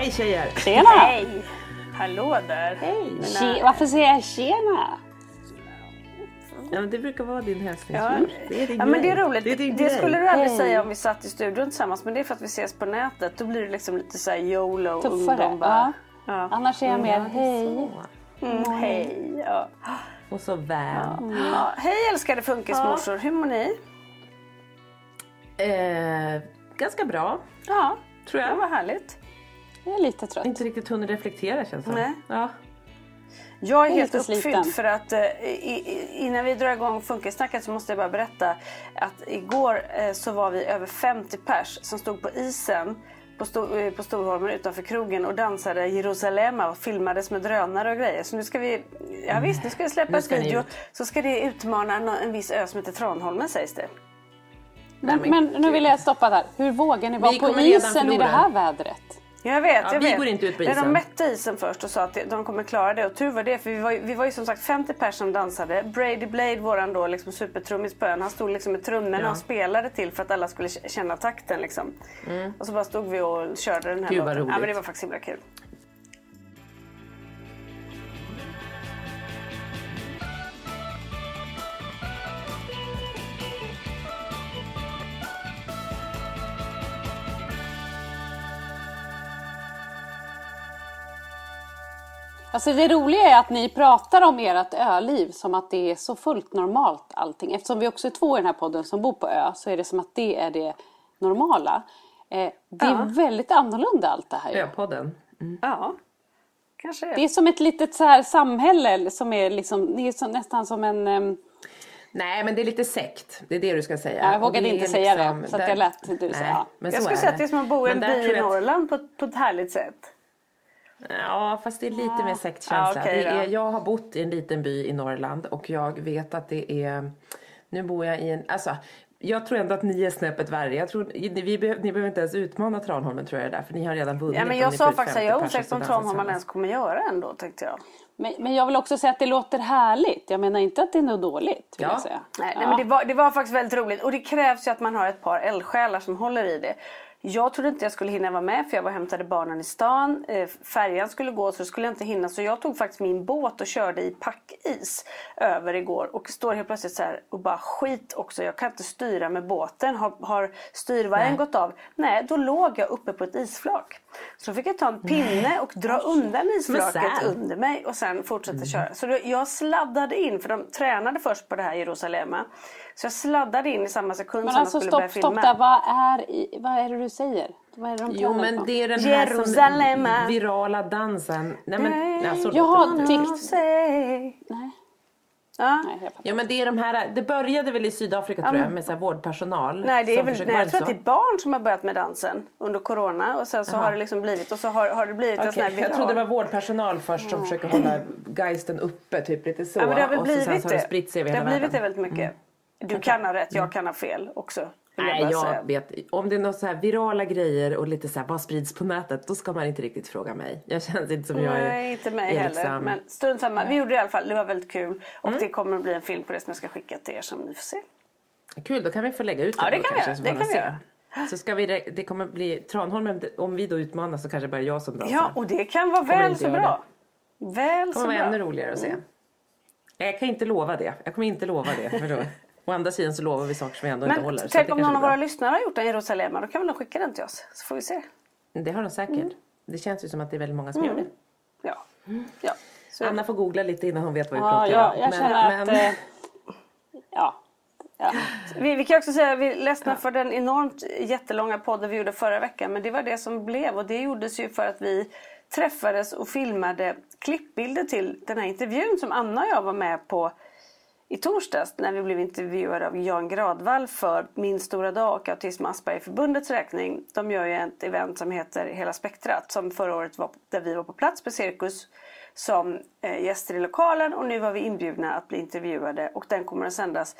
Hej tjejer! Tjena! Hej! Hallå där! Hej! Tje- varför säger jag tjena? Ja, men det brukar vara din hälsning. Ja, Det är din ja men det grej. är roligt. Det, Det, är grej. skulle du aldrig Hej. säga om vi satt i studion tillsammans men det är för att vi ses på nätet. Då blir det liksom lite såhär YOLO, Tuffare. ungdom Ja. bara. Ja. Annars är jag mer hej. Så. Mm, hej! Ja. Och så väl. Ja. Hej älskade funkismorsor, hur mår ni? Eh, ganska bra, Ja, tror det jag. var härligt. Jag är lite trött. Inte riktigt hunnit reflektera känns det. Nej. Ja. Jag är helt uppfylld sliten. för att eh, innan vi drar igång funkissnacket så måste jag bara berätta att igår eh, så var vi över 50 pers som stod på isen på, Stor, eh, på Storholmen utanför krogen och dansade Jerusalema och filmades med drönare och grejer. Så nu ska vi, ja visst nu ska vi släppa Nu ett video. Så ska det utmana nå- en viss ö som heter Tranholmen sägs det. Men, men nu vill jag stoppa där. Hur vågar ni vara på isen i det här vädret? Jag vet, Ja, jag vi vet. går inte ut på isen. De mätte isen först och sa att de kommer klara det. Och tur var det, för vi var, ju- vi var ju som sagt 50 personer som dansade. Brady Blade, våran då liksom supertrummis på ön, han stod liksom med trummorna Ja. och spelade till för att alla skulle känna takten liksom. Och så bara stod vi och körde den här Gud, låten. Ja, roligt. men det var faktiskt himla kul. Alltså det roliga är att ni pratar om ert öliv som att det är så fullt normalt allting. Eftersom vi också är två i den här podden som bor på ö så är det som att det är det normala. Eh, det är Ja. väldigt annorlunda allt det här. Ö-podden. Ja, kanske Det det. är som ett litet så här samhälle som är liksom, det är så, nästan som en... ehm, Nej, men det är lite sekt. Det är det du ska säga. Ja, jag vågade det inte är säga liksom- det, så att där- jag lät du säga. men Jag skulle är säga att det är som att bo i en by i Norrland på, på ett härligt sätt. Ja, fast det är lite mer sektkänsla. Ja, okej det är, då. jag har bott i en liten by i Norrland och jag vet att det är... Nu bor jag i en... Alltså, jag tror ändå att ni är snäppet värre. Jag tror, vi ni behöver inte ens utmana Tranholmen tror jag det är, för ni har redan vunnit. Ja, men jag sa faktiskt att 50 jag är osäker på om Tranholmen ens kommer göra ändå tänkte jag. Men, men jag vill också säga att det låter härligt. Jag menar inte att det är något dåligt. Vill Ja. jag säga. Nej, Ja. nej, men det, var, det var faktiskt väldigt roligt och det krävs ju att man har ett par eldsjälar som håller i det. Jag trodde inte jag skulle hinna vara med för jag var och hämtade barnen i stan. Eh, färjan skulle gå så skulle jag inte hinna så jag tog faktiskt min båt och körde i packis över igår och står helt plötsligt så här och bara skit också. Jag kan inte styra med båten. Har, har styrvajern gått av? Nej, då låg jag uppe på ett isflak. Så fick jag ta en pinne och dra undan isflaket under mig och sen fortsätta köra. Så jag sladdade in, för de tränade först på det här i Jerusalem. Så jag sladdade in i samma sekund Men som alltså de skulle stopp, börja stopp filma. där. Vad är, vad är det du säger? Vad är det de Jo men på? det är den här Jerusalem. som virala dansen. Nej men alltså, Jaha, tikt. Nej. Ja. Nej, jag. Ja men det är de här, det började väl i Sydafrika tror jag med så här vårdpersonal. Nej, det är väl, nej, jag tror att det är barn som har börjat med dansen under corona och sen så har det liksom blivit och så har, har det blivit en sån här Okej, jag viral- trodde det var vårdpersonal först som försöker hålla geisten uppe, typ lite så. Ja, men det har väl och så sen blivit så har det det. spritt sig över det har blivit det väldigt mycket. Du kan ha rätt, jag kan ha fel också. Nej, bara jag säga. vet. Om det är något så här virala grejer och lite så här vad sprids på nätet, då ska man inte riktigt fråga mig. Jag känns inte som jag är... Nej, inte mig heller. liksom- Men strunt samma. Vi gjorde det i alla fall. Det var väldigt kul. Och Mm. det kommer att bli en film på det som jag ska skicka till er som ni får se. Kul, då kan vi få lägga ut Ja, den det kan vi kanske, så Det kan vi göra. Så ska vi, det kommer bli Tranholmen, om vi då utmanas så kanske bara jag som drar. Ja, och det kan vara väl så bra. Väl Det så kommer vara bra. ännu roligare att se. Jag kan inte lova det. Jag kommer inte lova det. Å andra sidan så lovar vi saker som vi ändå inte Men håller. så tänk om någon av våra lyssnare har gjort den i Jerusalem. Då kan väl de skicka den till oss. Så får vi se. Det har de säkert. Mm. Det känns ju som att det är väldigt många som gör det. Ja. ja. Så Anna får googla lite innan hon vet vad vi Ja, pratar om. jag känner att... eh, Ja. ja. Vi, vi kan också säga att vi är ledsna för den enormt jättelånga podden vi gjorde förra veckan. Men det var det som blev och det gjordes ju för att vi träffades och filmade klippbilder till den här intervjun som Anna och jag var med på i torsdags när vi blev intervjuade av Jan Gradvall för Min stora dag och Autism och Aspergerförbundets räkning. De gör ju ett event som heter Hela spektrat som förra året var där vi var på plats på Cirkus som eh, gäster i lokalen och nu var vi inbjudna att bli intervjuade och den kommer att sändas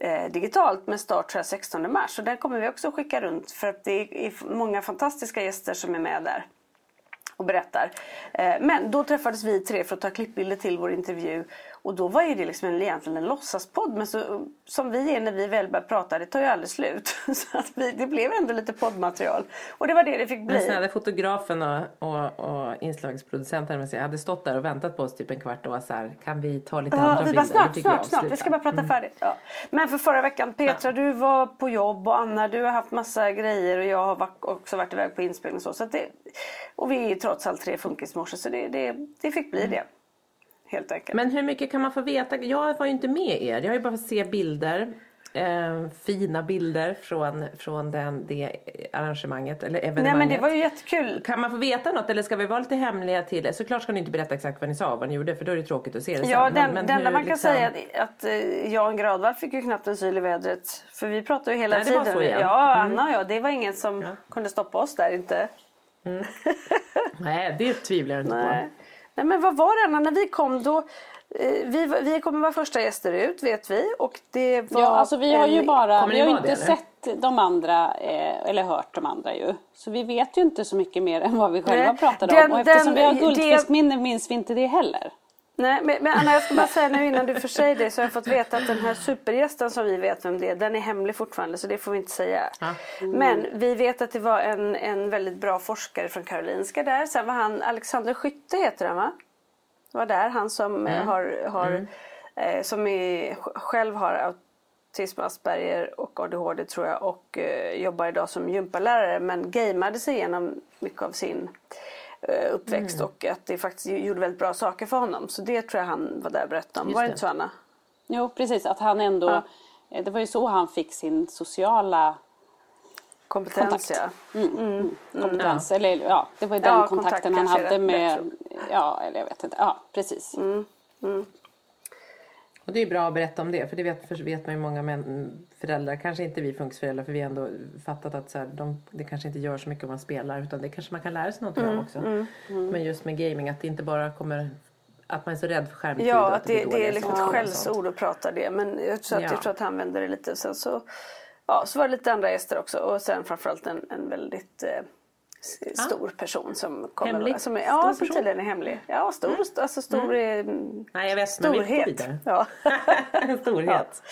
eh, digitalt med start tror jag, 16 mars. Och den kommer vi också skicka runt för att det är många fantastiska gäster som är med där och berättar. Eh, men då träffades vi tre för att ta klippbilder till vår intervju. Och då var ju det liksom en, egentligen en låtsaspodd. Men så, som vi är när vi väl börjar prata, det tar ju aldrig slut. Så att vi, det blev ändå lite poddmaterial. Och det var det det fick Men bli. sen hade fotografen och, och, och inslagsproducenten sig, hade stått där och väntat på oss typ en kvart och var så här, kan vi ta lite Ja, andra vi bilder? bara snart, jag snart, snart. Vi ska bara prata färdigt. Ja. Men för förra veckan, Petra du var på jobb och Anna du har haft massa grejer och jag har varit- också varit iväg på inspelning och så. så det, och vi är ju trots allt tre funkismorsor så det, det, det fick bli det. Helt enkelt. Men hur mycket kan man få veta? Jag var ju inte med er. Jag har ju bara fått se bilder. Eh, fina bilder från, från den, det arrangemanget eller evenemanget. Nej men det var ju jättekul. Kan man få veta något eller ska vi vara lite hemliga till? Såklart ska ni inte berätta exakt vad ni sa och vad ni gjorde för då är det tråkigt att se det Ja, sen. den, Men- enda hur man kan liksom- säga att, att eh, Jan Gradvall fick ju knappt en syl i vädret. För vi pratade ju hela Nej, det var tiden. så igen. Mm. Ja, Anna och jag. Det var ingen som kunde stoppa oss där inte. Nej, det tvivlar jag inte Nej. Nej men vad var det Anna? När vi kom då. Eh, vi, vi kommer vara första gäster ut vet vi. Och det var Ja, alltså vi har ju en- bara, vi har inte det, sett de andra, eh, eller hört de andra ju. Så vi vet ju inte så mycket mer än vad vi själva Nej, pratade den- om. Och eftersom den- vi har det- guldfiskminne minns vi inte det heller. Nej, men, men Anna jag ska bara säga nu innan du får säga det så har jag fått veta att den här supergästen som vi vet vem det är, den är hemlig fortfarande så det får vi inte säga. Men vi vet att det var en, en väldigt bra forskare från Karolinska där. Sen var han, Alexander Skytte heter han va? Var där, han som eh, har, har eh, som är, själv har autism, Asperger och ADHD tror jag och eh, jobbar idag som gympalärare men gameade sig igenom mycket av sin eh, uppväxt och att det faktiskt gjorde väldigt bra saker för honom. Så det tror jag han var där och berättade om. Just var det inte så Anna? Jo, precis. Att han ändå, Ja. eh, det var ju så han fick sin sociala Kompetens Kontakt. ja. kompetens. Eller ja, det var ju den Ja, kontakten kontakt han hade med, ja, eller jag vet inte. Ja, precis. Och det är bra att berätta om det för det vet, för vet man ju många män, föräldrar, kanske inte vi funkisföräldrar för vi har ändå fattat att så här, de, det kanske inte gör så mycket om man spelar utan det kanske man kan lära sig något Mm, av också. Men just med gaming att det inte bara kommer att man är så rädd för skärmtid Ja, att det, det dåliga är liksom ett skällsord att prata det. Men jag tror, att, Ja. jag tror att han vände det lite. Sen så, ja, så var det lite andra gäster också. Och sen framförallt en, en väldigt eh, stor person som kommer. Hemlig? Som är, Stor ja, som person? tydligen är hemlig. Ja, stor. Alltså stor är Nej jag vet storhet. Ja. Storhet.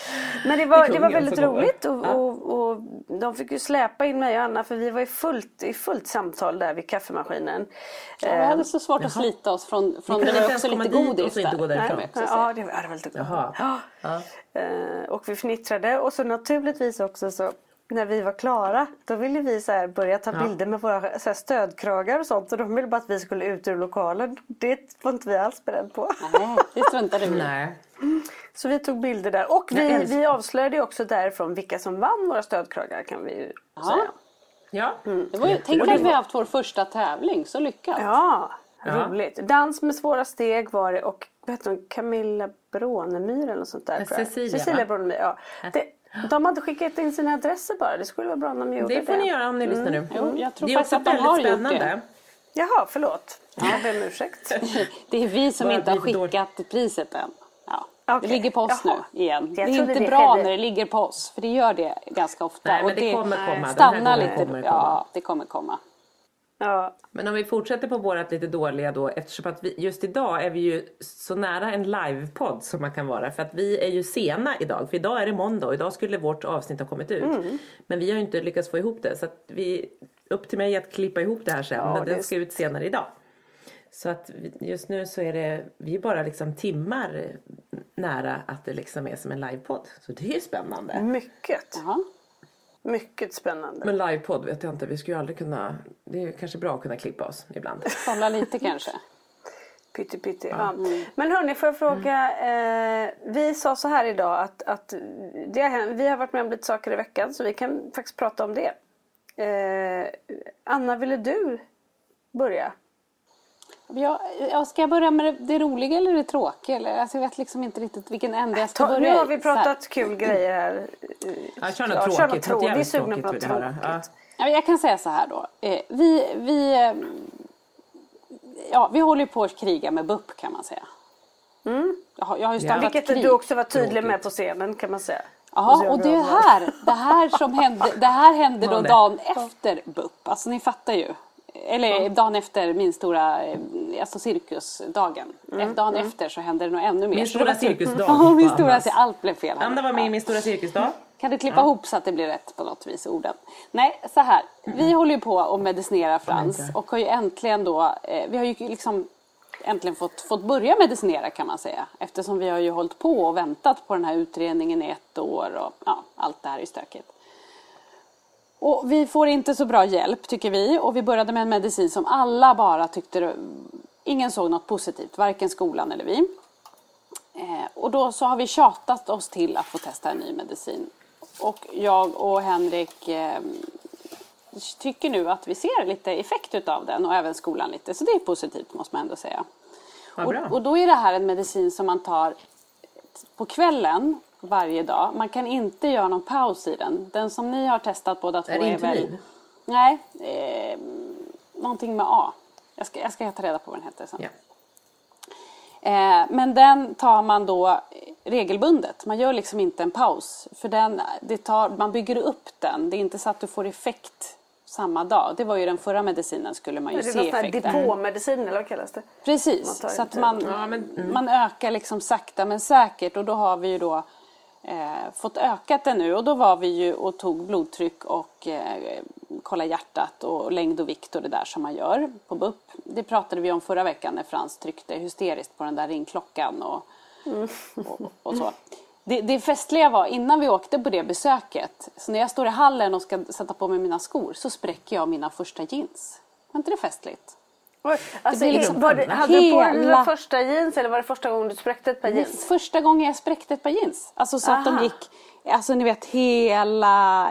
Men det var, Det var väldigt roligt och, Ja. och, och de fick ju släpa in mig och Anna för vi var i fullt, i fullt samtal där vid kaffemaskinen. Ja, vi hade så svårt att slita oss från, från det var också lite godis så inte där. gå därifrån. Nej, Ja, ja, det var, det var väldigt Jaha. Ja. Ja. Eh, och vi fnittrade och så naturligtvis också så när vi var klara då ville vi så här börja ta bilder med våra så här, stödkragar och sånt och de ville bara att vi skulle ut ur lokalen. Det var inte vi alls beredda på. Nej, det struntade vi i. Nej. Så vi tog bilder där och vi, älskar- vi avslöjade också därifrån vilka som vann våra stödkragar kan vi ju säga. Ja. Det var ju, tänk att vi har haft vår första tävling, så lyckat. Ja, Ja. roligt. Dans med svåra steg var det och vad heter hon, Camilla Brånemyr eller något sånt där. Cecilia, Cecilia? Brånemyr, ja. Det, de har inte skickat in sina adresser bara. Det skulle vara bra om de gjorde det. Det får ni göra om ni lyssnar nu. Jo, jag tror det är också att de väldigt har gjort spännande. det. Jaha, förlåt. Jag ber om ursäkt. Det är vi som Bara inte har skickat priset än. Ja. Okej. Det ligger på oss Jaha. nu igen. Det Jag är trodde inte det bra skedde. när det ligger på oss. För det gör det ganska ofta. Nej, men Och det kommer komma. Stannar lite. kommer det Ja, komma. det kommer komma. Ja. Men om vi fortsätter på vårat lite dåliga då eftersom att vi, just idag är vi ju så nära en livepodd som man kan vara för att vi är ju sena idag för idag är det måndag och idag skulle vårt avsnitt ha kommit ut. Mm. Men vi har ju inte lyckats få ihop det så att vi, upp till mig att klippa ihop det här sen Ja, men det den ska ut senare idag. Så att just nu så är det, vi är bara liksom timmar nära att det liksom är som en livepodd. Så det är ju spännande. Mycket. Jaha. Mycket spännande. Men livepodd vet jag inte, vi skulle ju aldrig kunna, det är kanske bra att kunna klippa oss ibland. Kolla lite kanske. Pytte, pytte. Ja. Men hörni, får jag fråga. Eh, vi sa så här idag att, att det har vi har varit med om lite saker i veckan så vi kan faktiskt prata om det. Eh, Anna, ville du börja? Ja, ja, ska jag börja med det, det roliga eller det tråkiga? Eller? Alltså, jag vet liksom inte riktigt vilken ände jag ska Ta, börja nu har i. vi pratat kul grejer här. Ja, kör något Ja, tråkigt. kör något tråkigt. Vi är sugna på något. Ja. tråkigt. Ja, Jag kan säga så här då. Eh, Vi, vi, eh, ja, vi håller ju på att kriga med BUP kan man säga. Jag, har, jag har ju startat Vilket krig. du också var tydlig Tråkigt. med på scenen kan man säga. Ja, och det är här, det här som hände, det här hände då dagen efter BUP. Alltså ni fattar ju. Eller dagen efter min stora eh, alltså cirkusdagen. Mm, Dagen efter så hände det nog ännu mer. Min stora cirkusdag. Ja, min stora, allt blev fel. här. Anna var med Ja. i min stora cirkusdag. Kan du klippa ihop så att det blir rätt på något vis, orden? Nej, så här. Vi håller ju på att medicinera Frans inte. och har ju äntligen då, eh, vi har ju liksom äntligen fått, fått börja medicinera kan man säga. Eftersom vi har ju hållit på och väntat på den här utredningen i ett år och ja, allt det här är stökigt. Och vi får inte så bra hjälp tycker vi och vi började med en medicin som alla bara tyckte, ingen såg något positivt, varken skolan eller vi. Eh, och då så har vi tjatat oss till att få testa en ny medicin. Och jag och Henrik eh, tycker nu att vi ser lite effekt utav den och även skolan lite. Så det är positivt måste man ändå säga. Bra. Och, och då är det här en medicin som man tar på kvällen varje dag. Man kan inte göra någon paus i den. Den som ni har testat båda två Är det är väl... Intumin? Nej, eh, någonting med A. Jag ska, jag ska ta reda på vad den heter sen. Ja. Eh, men den tar man då regelbundet. Man gör liksom inte en paus. För den, det tar, man bygger upp den. Det är inte så att du får effekt samma dag. Det var ju den förra medicinen skulle man ju Det är se någon sån här effekten. depåmedicin eller vad kallas det? Precis, så att man, Ja, men- mm. man ökar liksom sakta men säkert och då har vi ju då eh, fått ökat det nu och då var vi ju och tog blodtryck och eh, kolla hjärtat och längd och vikt och det där som man gör på BUP. Det pratade vi om förra veckan när Frans tryckte hysteriskt på den där ringklockan och, och, och så. Det, det festliga var innan vi åkte på det besöket, så när jag står i hallen och ska sätta på mig mina skor så spräcker jag mina första jeans. Var inte det festligt? Alltså, liksom var det, hade du på dig hela- första jeans eller var det första gången du spräckte ett par jeans? Första gången jag spräckte ett par jeans. Alltså så att de Aha. gick, alltså ni vet hela,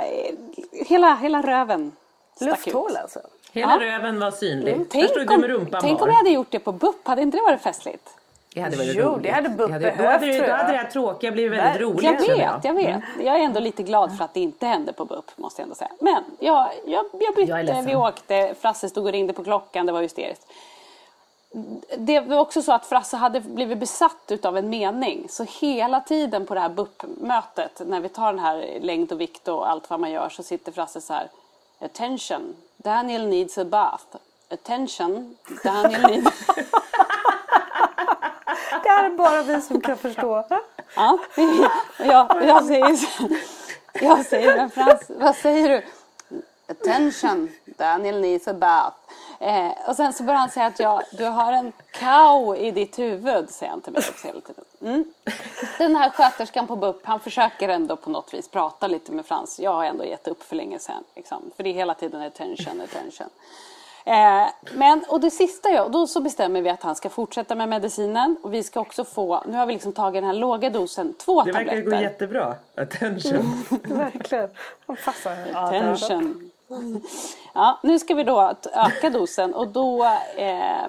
hela, hela röven stack Lufthål ut. alltså? Hela Ja. röven var synlig. Där Tänk stod du om, med rumpan tänk om jag hade gjort det på BUP, hade inte det varit festligt? Det hade varit Jo, roligt. det hade BUP då hade, det- tror Då hade det här tråkiga blivit väldigt roligt. Jag vet, jag vet. Jag är ändå lite glad för att det inte hände på BUP, måste jag ändå säga. Men jag, jag, jag bytte, Jag vi åkte, Frasse stod och ringde på klockan, det var hysteriskt. Det var också så att Frasse hade blivit besatt utav en mening. Så hela tiden på det här BUP-mötet, när vi tar den här längd och vikt och allt vad man gör, så sitter Frasse så här. Attention, Daniel needs a bath. Attention, Daniel needs... Det här är bara vi som kan förstå. Ja, jag, jag säger så, jag säger, men Frans, vad säger du? Attention, Daniel needs a bath. Eh, och sen så börjar han säga att jag, du har en cow i ditt huvud, säger han till mig också hela tiden. Mm. Den här sköterskan på BUP, han försöker ändå på något vis prata lite med Frans. Jag har ändå gett upp för länge sedan. Liksom. För det är hela tiden attention, attention. Eh, men, och det sista jag, då så bestämmer vi att han ska fortsätta med medicinen och vi ska också få, nu har vi liksom tagit den här låga dosen, två Det verkar tabletter. gå jättebra. Attention. Verkligen. De passar. Ja, Attention. Ja, nu ska vi då öka dosen och då eh,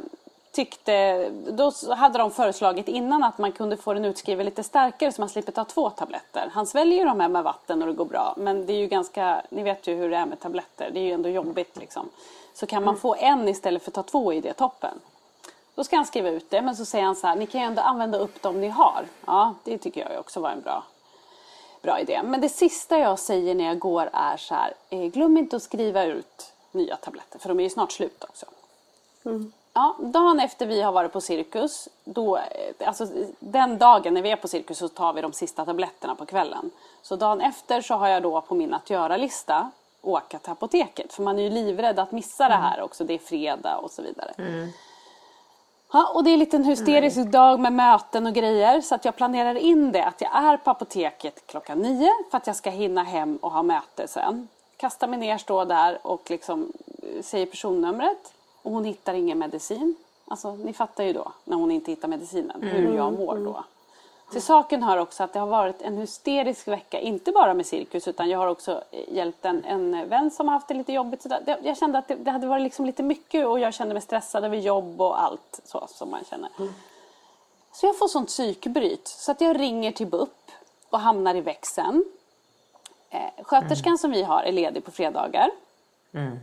tyckte, då hade de föreslagit innan att man kunde få den utskriven lite starkare så man slipper ta två tabletter. Han sväljer ju de här med vatten och det går bra. Men det är ju ganska, ni vet ju hur det är med tabletter. Det är ju ändå jobbigt liksom. Så kan man få en istället för att ta två i det toppen. Då ska han skriva ut det men så säger han så här, ni kan ju ändå använda upp de ni har. Ja, det tycker jag också var en bra, bra idé. Men det sista jag säger när jag går är så här, eh, glöm inte att skriva ut nya tabletter för de är ju snart slut också. Mm. Ja, dagen efter vi har varit på cirkus, då, eh, alltså den dagen när vi är på cirkus så tar vi de sista tabletterna på kvällen. Så dagen efter så har jag då på min att göra-lista åka till apoteket. För man är ju livrädd att missa det här också, det är fredag och så vidare. Mm. Ja, och det är en hysterisk mm. dag med möten och grejer så att jag planerar in det att jag är på apoteket klockan nio för att jag ska hinna hem och ha möte sen. Kastar mig ner, står där och liksom eh, säger personnumret och hon hittar ingen medicin. Alltså ni fattar ju då när hon inte hittar medicinen hur mm. jag mår då. Till saken hör också att det har varit en hysterisk vecka, inte bara med cirkus utan jag har också hjälpt en, en vän som har haft det lite jobbigt. Så det, jag kände att det, det, hade varit liksom lite mycket och jag kände mig stressad över jobb och allt så som man känner. Mm. Så jag får sånt psykbryt så att jag ringer till BUP och hamnar i växeln. Eh, sköterskan mm. som vi har är ledig på fredagar. Mm.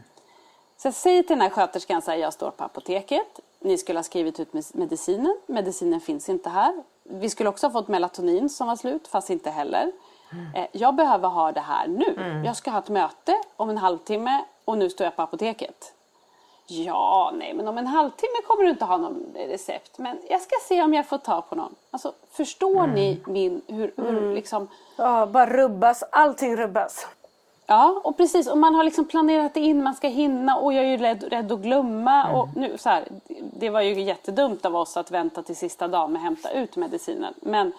Så jag säger till den här sköterskan att jag står på apoteket. Ni skulle ha skrivit ut medicinen. Medicinen finns inte här. Vi skulle också ha fått melatonin som var slut, fast inte heller. Mm. Jag behöver ha det här nu. Mm. Jag ska ha ett möte om en halvtimme och nu står jag på apoteket. Ja, nej, men om en halvtimme kommer du inte ha någon recept. Men jag ska se om jag får ta på någon. Alltså, förstår mm. ni min, hur, hur mm. liksom... Ja, bara rubbas. Allting rubbas. Ja, och precis. Och man har liksom planerat det in, man ska hinna och jag är ju rädd, rädd att glömma. Mm. Och nu, så här, det var ju jättedumt av oss att vänta till sista dagen med att hämta ut medicinen. Men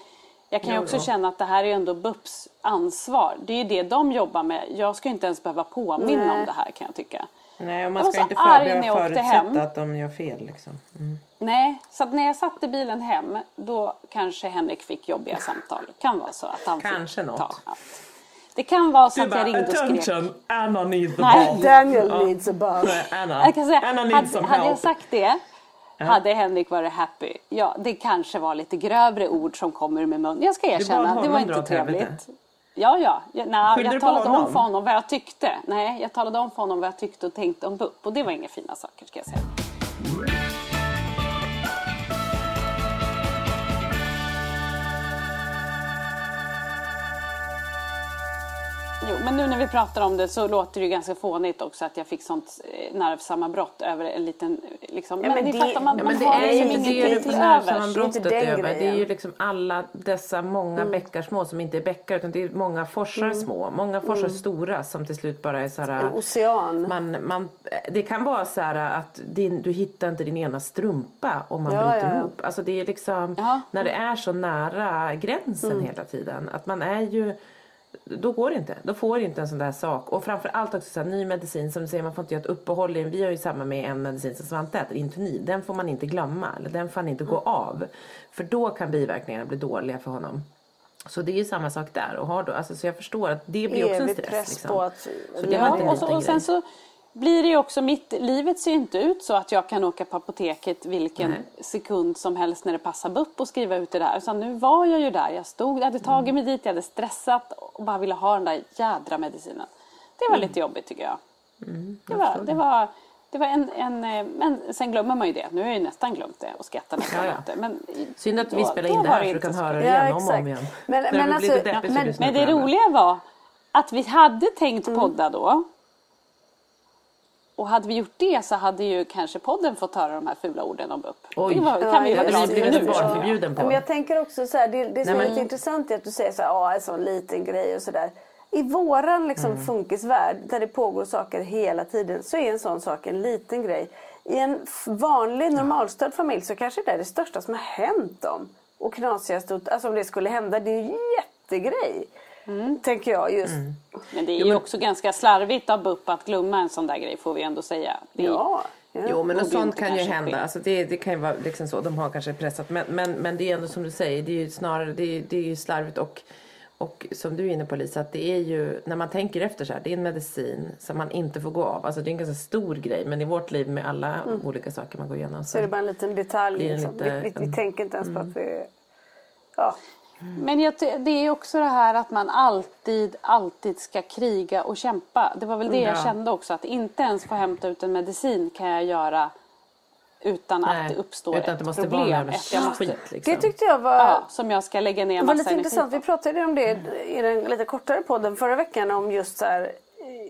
jag kan ju också känna att det här är ändå BUPs ansvar. Det är ju det de jobbar med. Jag ska inte ens behöva påminna Nej. om det här kan jag tycka. Nej, och man ska inte förbereda förutsätta att de gör fel. Liksom. Mm. Nej, så när jag satt i bilen hem då kanske Henrik fick jobbiga samtal. Kan vara så att han kanske fick något. ta allt. Det kan vara så att jag ringde och skrek. Attention, Anna needs a Nej, bath. Daniel ja. needs a bath. Anna, jag kan säga, Anna needs hade, some hade help. jag sagt det ja. hade Henrik varit happy. Ja, det kanske var lite grövre ord som kommer ur min mun. Jag ska erkänna, det var inte trevligt. Ja, ja. Jag, nej, jag talade om för honom vad jag tyckte. Nej, jag talade om för honom vad jag tyckte och tänkte om BUP och det var inga fina saker ska jag säga. Jo, men nu när vi pratar om det så låter det ju ganska fånigt också att jag fick sånt eh, nervsammanbrott över en liten... Liksom, ja, men, men det, fattar man, ja, man det har är liksom ingenting till nervsammanbrottet över. Det är ju liksom alla dessa många mm. bäckar små som inte är bäckar utan det är många forsar mm. små. Många forsar mm. stora som till slut bara är så här... En ocean. Man, man, det kan vara så här att din, du hittar inte din ena strumpa om man ja, bryter ja. ihop. Alltså det är liksom ja. när det är så nära gränsen mm. hela tiden. Att man är ju då går det inte. Då får inte en sån där sak. Och framförallt också så här, ny medicin som du säger, man får inte göra ett uppehåll i. Vi har ju samma med en medicin som Svante äter, Intonid. Den får man inte glömma. Eller den får man inte gå mm. av. För då kan biverkningarna bli dåliga för honom. Så det är ju samma sak där. Och har då, alltså, så jag förstår att det blir också en stress. Press liksom. på att... Så det ja, och, så, och sen så blir det också, mitt, livet ser inte ut så att jag kan åka på apoteket vilken Nej. sekund som helst när det passar upp och skriva ut det där. Utan nu var jag ju där, jag stod, jag hade tagit mig dit, jag hade stressat och bara ville ha den där jädra medicinen. Det var mm. lite jobbigt tycker jag. Mm, jag det, var, det. var, det var en, en, men sen glömmer man ju det. Nu har jag ju nästan glömt det och skrattar nästan ja, ja. Men Synd att vi spelar in det här så du kan höra det igen ja, om och om igen. Men, men, alltså, men, men det roliga var att vi hade tänkt mm. podda då. Och hade vi gjort det så hade ju kanske podden fått höra de här fula orden om BUP. Oj, det var, kan vi hade vi blivit barnförbjuden på. Men jag tänker också så här, det, det som Nej, är men... intressant är att du säger så här, ja en sån liten grej och sådär. I våran liksom mm. funkisvärld där det pågår saker hela tiden så är en sån sak en liten grej. I en vanlig normalstörd familj så kanske det är det största som har hänt dem. Och knasigast, alltså om det skulle hända, det är en jättegrej. Mm. Tänker jag just. Mm. Men det är ju också ganska slarvigt av BUP att glömma en sån där grej får vi ändå säga. Det ja. Ja. Jo men något sånt kan ju hända. Alltså det, det kan ju vara liksom så. De har kanske pressat. Men, men, men det är ändå som du säger. Det är ju snarare det är, det är ju slarvigt och och som du är inne på Lisa, att det är ju när man tänker efter så här, det är en medicin som man inte får gå av. Alltså det är en ganska stor grej men i vårt liv med alla mm. olika saker man går igenom så, så är det bara en liten detalj. Liksom. Lite, vi, vi, vi, tänker inte ens mm. på att vi... Ja. Mm. Men jag, det är också det här att man alltid, alltid ska kriga och kämpa. Det var väl det ja. jag kände också, att inte ens få hämta ut en medicin kan jag göra utan Nej, att det uppstår utan ett det måste problem. Vara ett måste, liksom. Det tyckte jag var... Ja, som jag ska lägga ner Det var lite intressant. Vi pratade om det i den lite kortare podden förra veckan om just så här,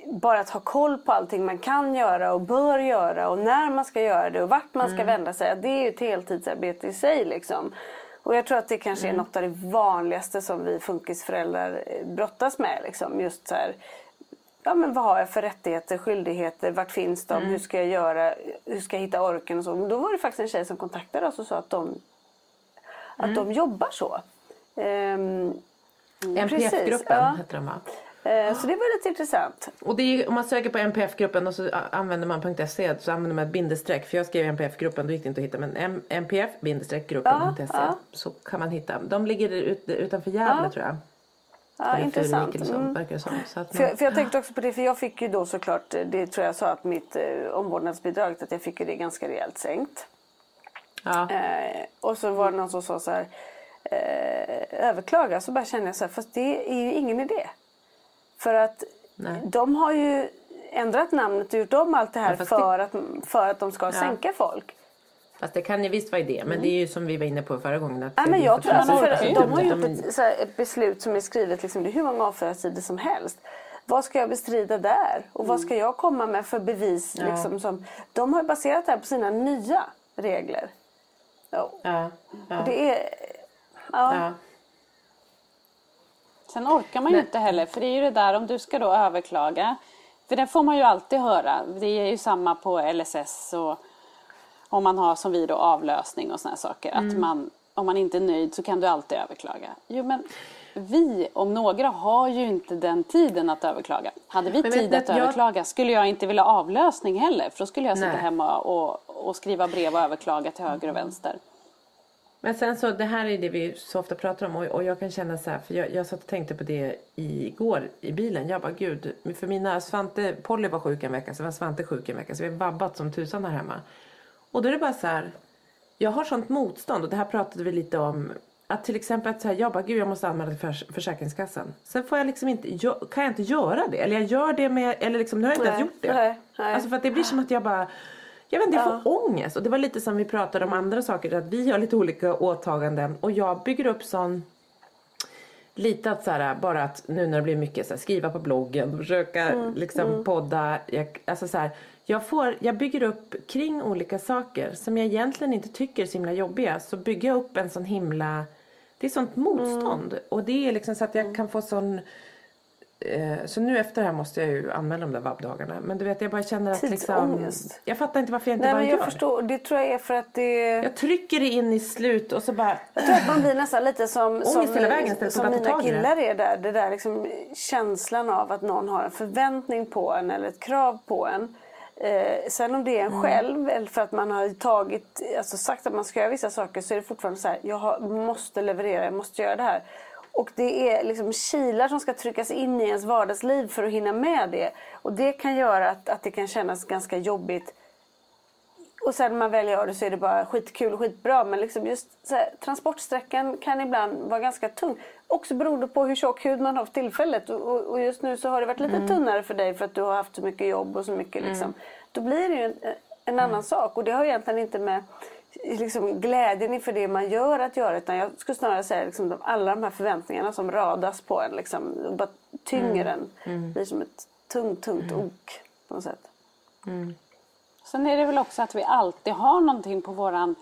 bara att ha koll på allting man kan göra och bör göra och när man ska göra det och vart man ska mm. vända sig. Det är ju ett heltidsarbete i sig liksom. Och jag tror att det kanske är mm. något av det vanligaste som vi funkisföräldrar brottas med. Liksom. Just så här, ja, men vad har jag för rättigheter, skyldigheter, vart finns de, mm. hur ska jag göra, hur ska jag hitta orken och så. Då var det faktiskt en tjej som kontaktade oss och sa att de, att mm. de jobbar så. Ehm, NPF-gruppen ja. heter de va? Eh, så det var lite intressant. Och är, om man söker på NPF-gruppen och så använder man .se så använder man ett bindestreck. För jag skrev NPF-gruppen, då gick det inte att hitta. Men NPF-gruppen.se ja, så kan man hitta. De ligger ut, utanför Gävle ja. tror jag. Ja, intressant. Mm. för, man... för, jag tänkte också på det, för jag fick ju då såklart, det tror jag sa att mitt eh, omvårdnadsbidrag, att jag fick ju det ganska rejält sänkt. Ja. Eh, och så var det någon som sa så här, eh, överklaga, så bara kände jag så här, fast det är ju ingen idé. För att Nej. de har ju ändrat namnet och gjort om allt det här ja, för, det... Att, för att de ska ja. sänka folk. Fast det kan ju visst vara idé, men mm. det är ju som vi var inne på förra gången. Att ja, men jag tror att för, de har gjort ett, här, ett, beslut som är skrivet, liksom, det är hur många avföringssidor som helst. Vad ska jag bestrida där? Och vad ska jag komma med för bevis? Ja. Liksom, som, de har baserat det här på sina nya regler. Ja. ja. ja. Det är... Ja. Sen orkar man ju inte heller, för det är ju det där om du ska då överklaga. För det får man ju alltid höra. Det är ju samma på LSS och om man har som vi då avlösning och sådana saker. Mm. Att man, om man inte är nöjd så kan du alltid överklaga. Jo men vi om några har ju inte den tiden att överklaga. Hade vi men, tid att jag... överklaga skulle jag inte vilja avlösning heller. För då skulle jag sitta Nej. hemma och, och skriva brev och överklaga till höger och vänster. Men sen så, det här är det vi så ofta pratar om och, och jag kan känna så här, för jag, jag satt och tänkte på det igår i bilen. Jag bara gud, för mina Svante, Polly var sjuk en vecka, så var Svante sjuk en vecka, så vi har vabbat som tusan här hemma. Och då är det bara så här, jag har sånt motstånd och det här pratade vi lite om. Att till exempel att så här, jag bara, gud jag måste anmäla till förs Försäkringskassan. Sen får jag liksom inte, jag, kan jag inte göra det. Eller jag gör det med, eller liksom, nu har jag inte nej, ens gjort det. Nej, nej. Alltså för att det blir som att jag bara, jag vet inte, jag får ja. ångest. Och det var lite som vi pratade om andra saker, att vi har lite olika åtaganden. Och jag bygger upp sån lite att så här, bara att nu när det blir mycket så här, skriva på bloggen, försöka mm, liksom mm. podda. Jag, alltså så här, jag, får, jag bygger upp kring olika saker som jag egentligen inte tycker är så himla jobbiga. Så bygger jag upp en sån himla, det är sånt motstånd. Mm. Och det är liksom så att jag kan få sån så nu efter det här måste jag ju anmäla de där vabbdagarna. Men du vet jag bara känner att liksom, Jag fattar inte varför jag inte Nej, bara men jag gör förstår, det. tror jag är för att det... Jag trycker det in i slut och så bara... Jag tror att man blir nästan lite som, som, vägen, som mina killar är där. Det där liksom känslan av att någon har en förväntning på en eller ett krav på en. Eh, sen om det är en mm. själv eller för att man har tagit, alltså sagt att man ska göra vissa saker så är det fortfarande så här, jag har, måste leverera, jag måste göra det här. Och det är liksom kilar som ska tryckas in i ens vardagsliv för att hinna med det. Och det kan göra att, att det kan kännas ganska jobbigt. Och sen när man väl gör det så är det bara skitkul och skitbra. Men liksom just här, transportsträckan kan ibland vara ganska tung. Också beroende på hur tjock hud man har för tillfället. Och, och just nu så har det varit lite mm. tunnare för dig för att du har haft så mycket jobb och så mycket. Liksom. Mm. Då blir det ju en, en annan mm. sak. Och det har egentligen inte med liksom glädjen inför det man gör att göra. Utan jag skulle snarare säga liksom de, alla de här förväntningarna som radas på en. Liksom, bara tynger mm. en. Mm. blir som ett tungt, tungt mm. ok på något sätt. Mm. Sen är det väl också att vi alltid har någonting på våran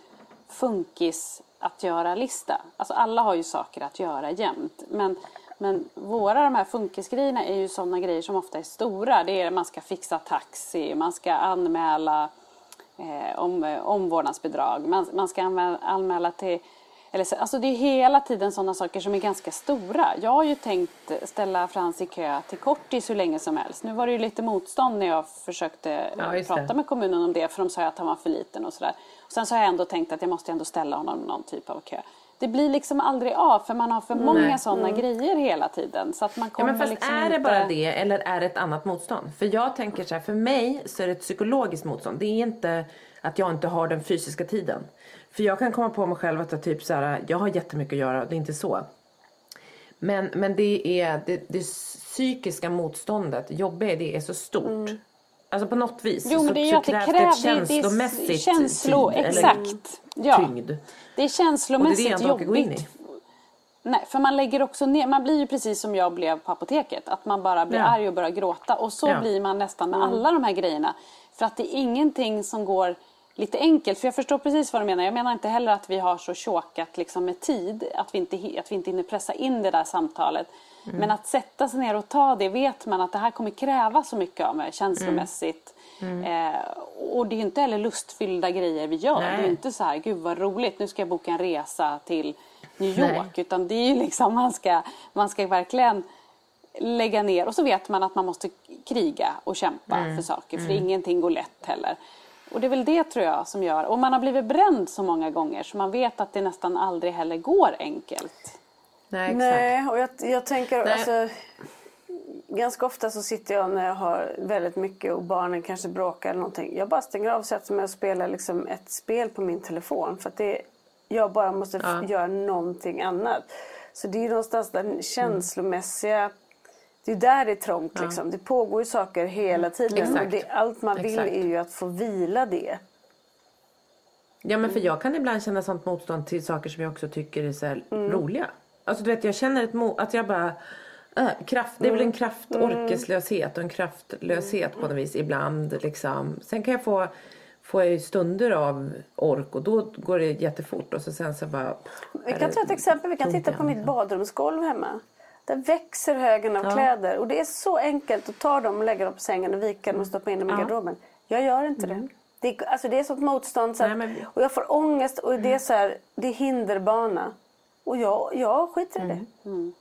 funkis att göra-lista. Alltså alla har ju saker att göra jämt. Men, men våra de här funkisgrejerna är ju sådana grejer som ofta är stora. Det är man ska fixa taxi, man ska anmäla eh, om, eh, omvårdnadsbidrag. Man, man ska anmäla, anmäla till eller, alltså det är hela tiden sådana saker som är ganska stora. Jag har ju tänkt ställa Frans i kö till kortis hur länge som helst. Nu var det ju lite motstånd när jag försökte ja, prata med kommunen om det för de sa att han var för liten och sådär. Sen så har jag ändå tänkt att jag måste ändå ställa honom någon typ av kö. Det blir liksom aldrig av för man har för många sådana mm. grejer hela tiden. Så att man kommer ja, men fast liksom är det inte... bara det eller är det ett annat motstånd? För jag tänker så här, för mig så är det ett psykologiskt motstånd. Det är inte att jag inte har den fysiska tiden. För jag kan komma på mig själv att jag typ så här, jag har jättemycket att göra, det är inte så. Men, men det är det, det psykiska motståndet, jobbiga det är så stort. Mm. Alltså på något vis jo, så, det är så krävs det ett känslomässigt det är känslo, tid, exakt. eller ja. tyngd. Det är känslomässigt och det är jobbigt. Nej, för man lägger också ner, man blir ju precis som jag blev på apoteket. Att man bara blir ja. arg och börjar gråta. Och så ja. blir man nästan med mm. alla de här grejerna. För att det är ingenting som går lite enkelt. För jag förstår precis vad du menar. Jag menar inte heller att vi har så tjåkat liksom med tid. Att vi, inte, att vi inte hinner pressa in det där samtalet. Mm. Men att sätta sig ner och ta det vet man att det här kommer kräva så mycket av mig känslomässigt. Mm. Mm. Eh, och det är inte heller lustfyllda grejer vi gör. Nej. Det är inte så här, gud vad roligt, nu ska jag boka en resa till New York. Nej. Utan det är ju liksom, man ska, man ska verkligen lägga ner. Och så vet man att man måste kriga och kämpa mm. för saker. För mm. ingenting går lätt heller. Och det är väl det tror jag som gör. Och man har blivit bränd så många gånger så man vet att det nästan aldrig heller går enkelt. Nej, exakt. Nej och jag, jag tänker Nej. alltså ganska ofta så sitter jag när jag har väldigt mycket och barnen kanske bråkar eller någonting. Jag bara stänger av sätter mig och spelar liksom ett spel på min telefon. För att det, jag bara måste ja. göra någonting annat. Så det är någonstans den känslomässiga det är där det är trångt. Ja. Liksom. Det pågår ju saker hela tiden. Exakt. Och det, allt man vill Exakt. är ju att få vila det. Ja men för jag kan ibland känna sånt motstånd till saker som jag också tycker är så mm. roliga. Alltså du vet jag känner ett mo- att jag bara äh, kraft, det är väl en mm. kraftorkeslöshet och en kraftlöshet på något vis ibland liksom. Sen kan jag få får jag stunder av ork och då går det jättefort och så sen så bara... Vi kan ta ett exempel, vi kan titta på mitt badrumsgolv hemma. Där växer högen av ja. kläder och det är så enkelt att ta dem och lägga dem på sängen och vika dem och stoppa in dem i ja. garderoben. Jag gör inte mm. det. Det är, alltså det är sånt motstånd så att, Nej, men... och jag får ångest och det är så här, det är hinderbana. Och jag, jag skiter i det. Mm. mm.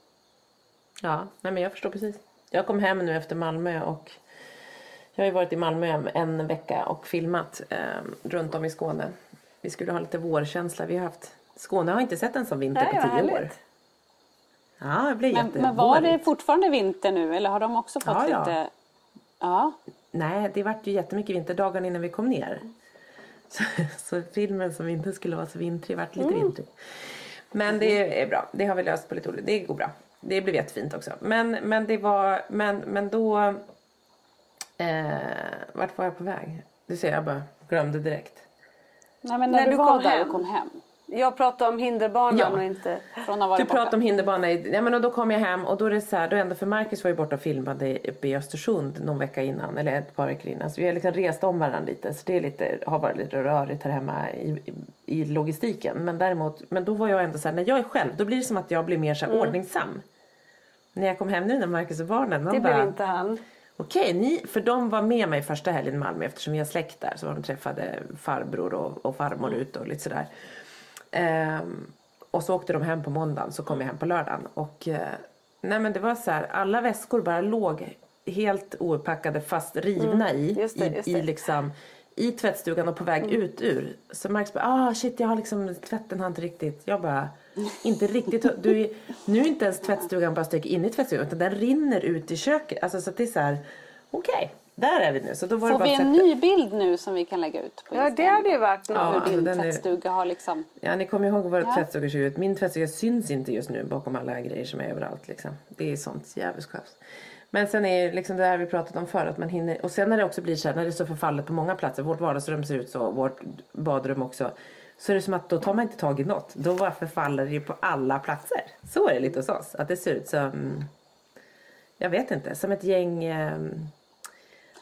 Ja, nej men jag förstår precis. Jag kom hem nu efter Malmö och jag har ju varit i Malmö en vecka och filmat eh, runt om i Skåne. Vi skulle ha lite vårkänsla. Vi har haft, Skåne har inte sett en sån vinter nej, på tio härligt. år. Ja, det blir men, men var det fortfarande vinter nu eller har de också fått ja, lite? Ja. ja. Nej, det vart ju jättemycket vinter dagen innan vi kom ner. Så, så filmen som inte skulle vara så vintrig vart lite mm. vintrig. Men det är bra. Det har vi löst på lite olika. Det går bra. Det blev jättefint också. Men, men det var, men, men då. Eh, vart var jag på väg? Du ser, jag bara glömde direkt. Nej, men när, när du, du var där och kom hem. Jag pratar om hinderbanan ja. och inte från att Du pratar om hinderbanan. Ja, men och då kom jag hem och då är det så här, då ändå för Marcus var ju borta och filmade uppe i Östersund någon vecka innan eller ett par veckor innan. Så vi har liksom rest om varandra lite så det är lite, har varit lite rörigt här hemma i, i, i logistiken. Men däremot, men då var jag ändå så här, när jag är själv då blir det som att jag blir mer så här mm. ordningsam. När jag kom hem nu när Marcus och barnen. Det blev inte han. Okej, ni, för de var med mig första helgen i Malmö eftersom vi har släkt där. Så de träffade farbror och, och farmor mm. ute och lite sådär. Um, och så åkte de hem på måndagen, så kom jag hem på lördagen. Och uh, nej men det var så här, alla väskor bara låg helt ouppackade fast rivna mm, i, det, i, i, liksom, i tvättstugan och på väg mm. ut ur. Så Marcus bara, ah shit jag har liksom, tvätten har inte riktigt, jag bara, inte riktigt, du är, nu är inte ens tvättstugan bara styck in i tvättstugan utan den rinner ut i köket. Alltså så att det är så här, okej. Okay. Där är vi nu. Så då var Får vi en ny bild nu som vi kan lägga ut på Instagram? Ja, det hade ju varit något. Ja, hur din alltså tvättstuga är... har liksom... Ja, ni kommer ihåg våra ja. tvättstugor ser ut. Min tvättstuga syns inte just nu bakom alla grejer som är överallt. Liksom. Det är sånt jävligt Men sen är det liksom det här vi pratat om. Att man hinner... Och sen när det också blir så här, när det är så förfallet på många platser. Vårt vardagsrum ser ut så, vårt badrum också. Så är det som att då tar man inte tag i något. Då bara förfaller det på alla platser. Så är det lite hos oss. Att det ser ut som, jag vet inte, som ett gäng um,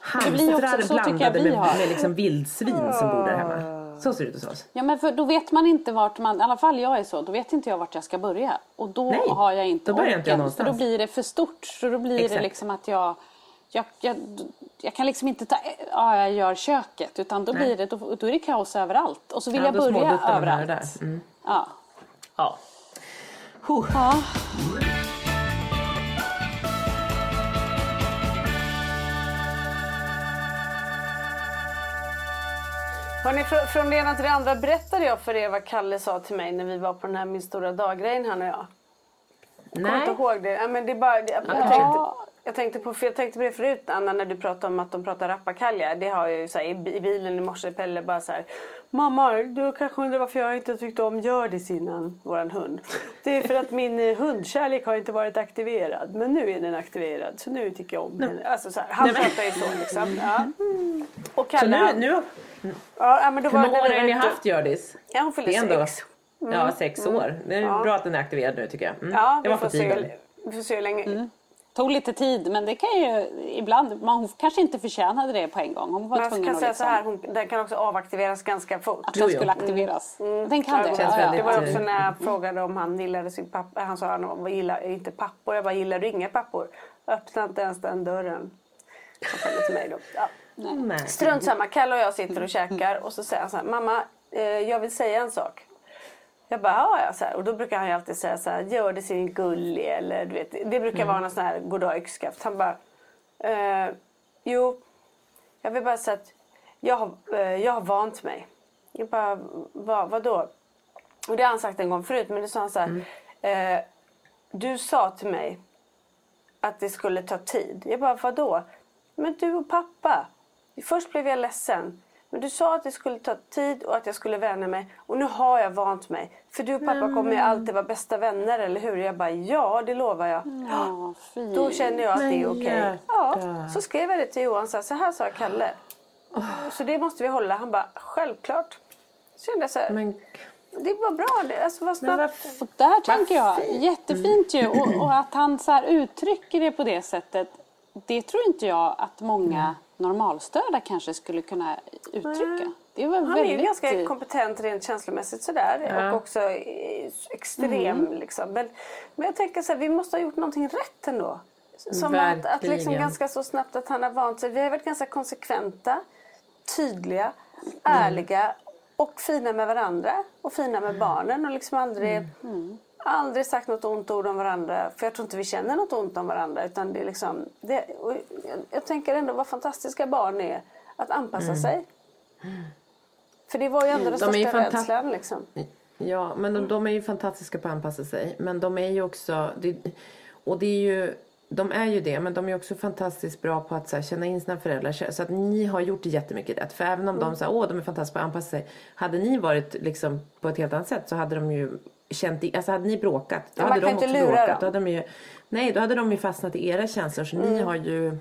hamstrar blandade med, med liksom vildsvin som bor där hemma. Så ser det ut hos oss. Ja men för då vet man inte vart man, i alla fall jag är så, då vet inte jag vart jag ska börja. Och då Nej, har jag inte då orken. Inte jag för då blir det för stort. Så då blir Exakt. det liksom att jag, jag, jag, jag, kan liksom inte ta, ja jag gör köket. Utan då Nej. blir det, då, då, är det kaos överallt. Och så vill ja, jag börja överallt. Mm. Ja. Ja. Huh. ja. Hörrni, från, från det ena till det andra berättade jag för er vad Kalle sa till mig när vi var på den här Min stora dag-grejen han och jag. Nej. Kommer inte ihåg det. Ja, men det är bara, jag, jag, tänkte, jag, tänkte på, för jag tänkte på det förut Anna när du pratade om att de pratar rappakalja. Det har jag ju så här, i, i bilen i morse Pelle bara så här. Mamma, du kanske undrar varför jag inte tyckte om Hjördis innan, våran hund. Det är för att min eh, hundkärlek har inte varit aktiverad. Men nu är den aktiverad så nu tycker jag om henne. Alltså så här, han pratar ju så liksom. Ja. Och Så Kalle, nu, nu, ja, men då hur många år har ni haft Hjördis? Ja, hon fyller ändå- sex. Ja, sex år. Det är Ja. bra att den är aktiverad nu tycker jag. Mm. Ja, det var tiden. se, vi får se hur länge. Tog lite tid men det kan ju ibland, man, hon kanske inte förtjänade det på en gång. Hon var Men jag tvungen kan att säga liksom, så här, hon, den kan också avaktiveras ganska fort. att den skulle aktiveras. Den kan det. Ja, Känns ja, Det var också Mm. när jag frågade om han gillade sin pappa. Han sa att han gillar inte pappor. Jag bara, gillar du inga pappor? Öppna inte ens den dörren. Till mig då. Ja. Nej. Strunt samma. Kalle och jag sitter och käkar och så säger han så här, mamma eh, jag vill säga en sak. Jag bara, ja, så här. Och då brukar han alltid säga så här, gör det sin gullig eller du vet. Det brukar vara någon sån här goddag yxskaft. Han bara, eh, jo, jag vill bara säga att jag har, eh, jag har vant mig. Jag bara, vad, vadå? Och det har han sagt en gång förut, men det sa han så här. Eh, du sa till mig att det skulle ta tid. Jag bara, vadå? Men du och pappa. Först blev jag ledsen. Men du sa att det skulle ta tid och att jag skulle vänja mig. Och nu har jag vant mig. För du och pappa kommer ju alltid vara bästa vänner, eller hur? Jag bara, ja det lovar jag. Ja. Då känner jag att det är Men okej. hjärta. Ja, så skrev jag det till Johan. Så här, så här sa Kalle. Så det måste vi hålla. Han bara, självklart. Så kände jag så här, Men, det var bra. Det, alltså, vad men snabbt. Och där tänker jag, jättefint ju. Och, och att han så uttrycker det på det sättet. Det tror inte jag att många normalstörda kanske skulle kunna uttrycka. Det var Han är väldigt... ju ganska kompetent rent känslomässigt sådär. Ja. Och också eh, extrem liksom. Men, men jag tänker så här, vi måste ha gjort någonting rätt ändå. Som att, att liksom Verkligen. ganska så snabbt att han har vant sig. Vi har varit ganska konsekventa, tydliga, ärliga och fina med varandra. Och fina med barnen och liksom aldrig, aldrig sagt något ont ord om varandra. För jag tror inte vi känner något ont om varandra. Utan det är liksom, det, jag, jag tänker ändå vad fantastiska barn är. Att anpassa sig. För det var ju ändå den De största rädslan liksom. Ja, men de, de är ju fantastiska på att anpassa sig. Men de är ju också... Det, och det är ju... De är ju det, men de är också fantastiskt bra på att så här, känna in sina föräldrar. Så att ni har gjort jättemycket rätt. För även om de säger åh de är fantastiska på att anpassa sig. Hade ni varit liksom på ett helt annat sätt så hade de ju känt, alltså hade ni bråkat. Då hade de också bråkat. dem. Då hade de ju, nej, då hade de ju fastnat i era känslor. Så ni har ju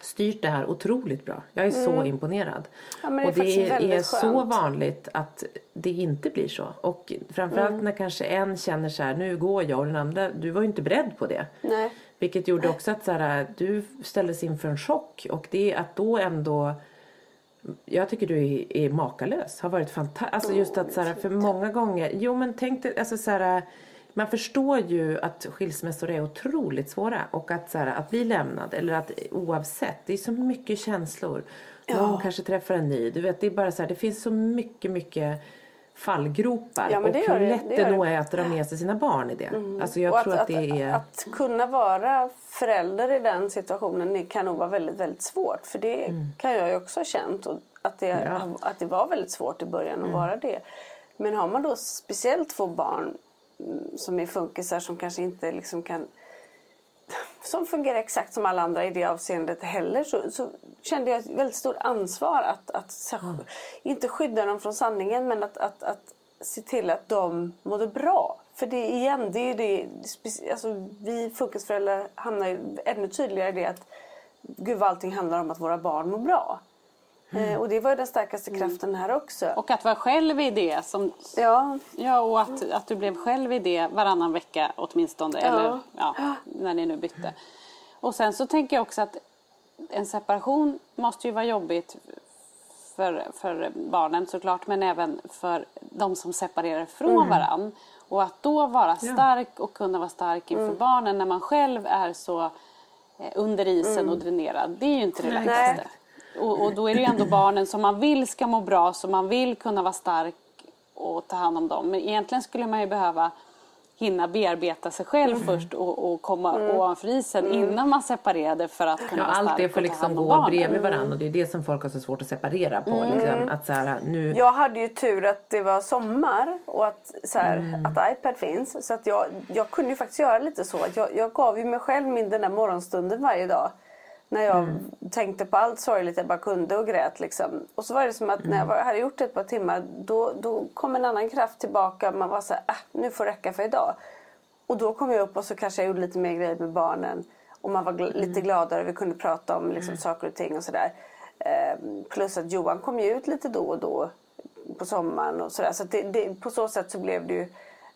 styrt det här otroligt bra. Jag är så imponerad. Ja, det och det är, är så vanligt att det inte blir så. Och framförallt Mm. när kanske en känner så här, nu går jag och den andra, du var ju inte beredd på det. Nej. Vilket gjorde också att så här, du ställdes inför en chock och det är att då ändå jag tycker du är, är makalös. Har varit fantastisk. Alltså just att så här, för många gånger. Jo men tänk dig, alltså så här, man förstår ju att skilsmässor är otroligt svåra och att, så här, att bli lämnad eller att oavsett, det är så mycket känslor. Någon kanske träffar en ny. Du vet, det är bara så här, det finns så mycket, mycket fallgropar Ja, och hur lätt det det, nog är att dra med sig sina barn i det. Alltså jag Och tror att, det är... Att, kunna vara förälder i den situationen kan nog vara väldigt, väldigt svårt. För det kan jag ju också ha känt. Och att, det, Mm. Ja. Mm. att det var väldigt svårt i början att vara det. Men har man då speciellt två barn mm, som är funkisar som kanske inte liksom kan som fungerar exakt som alla andra i det avseendet heller så, så kände jag ett väldigt stort ansvar att, att Mm. inte skydda dem från sanningen men att, att, att se till att de mådde bra. För det igen, det är det, alltså, vi funkisföräldrar hamnar ju ännu tydligare i det att gud vad allting handlar om att våra barn mår bra. Eh, och det var den starkaste kraften här också. Och att vara själv i det. Som, ja, ja, och att, att du blev själv i det varannan vecka åtminstone. Eller ja, när ni nu bytte. Och sen så tänker jag också att en separation måste ju vara jobbigt för, för barnen såklart. Men även för de som separerar från varann. Och att då vara stark och kunna vara stark inför barnen när man själv är så eh, under isen och dränerad. Det är ju inte det lättaste. Och, och då är det ju ändå barnen som man vill ska må bra, som man vill kunna vara stark och ta hand om dem. Men egentligen skulle man ju behöva hinna bearbeta sig själv mm. först och, och komma mm. ovanför isen mm. innan man separerade för att kunna ja, vara Allt det får liksom gå barnen. bredvid varandra och det är det som folk har så svårt att separera på. Mm. Liksom, att så här, nu... Jag hade ju tur att det var sommar och att, så här, mm. att iPad finns. Så att jag, jag kunde ju faktiskt göra lite så. Att jag, jag gav ju mig själv min den där morgonstunden varje dag. När jag mm. tänkte på allt sorgligt jag bara kunde och grät. Liksom. Och så var det som att när jag mm. hade gjort det ett par timmar då, då kom en annan kraft tillbaka. Man var så här, äh, nu får det räcka för idag. Och då kom jag upp och så kanske jag gjorde lite mer grejer med barnen. Och man var gl mm. lite gladare. Vi kunde prata om liksom, mm. saker och ting och sådär. Eh, plus att Johan kom ju ut lite då och då på sommaren och sådär. Så det, det, på så sätt så blev det ju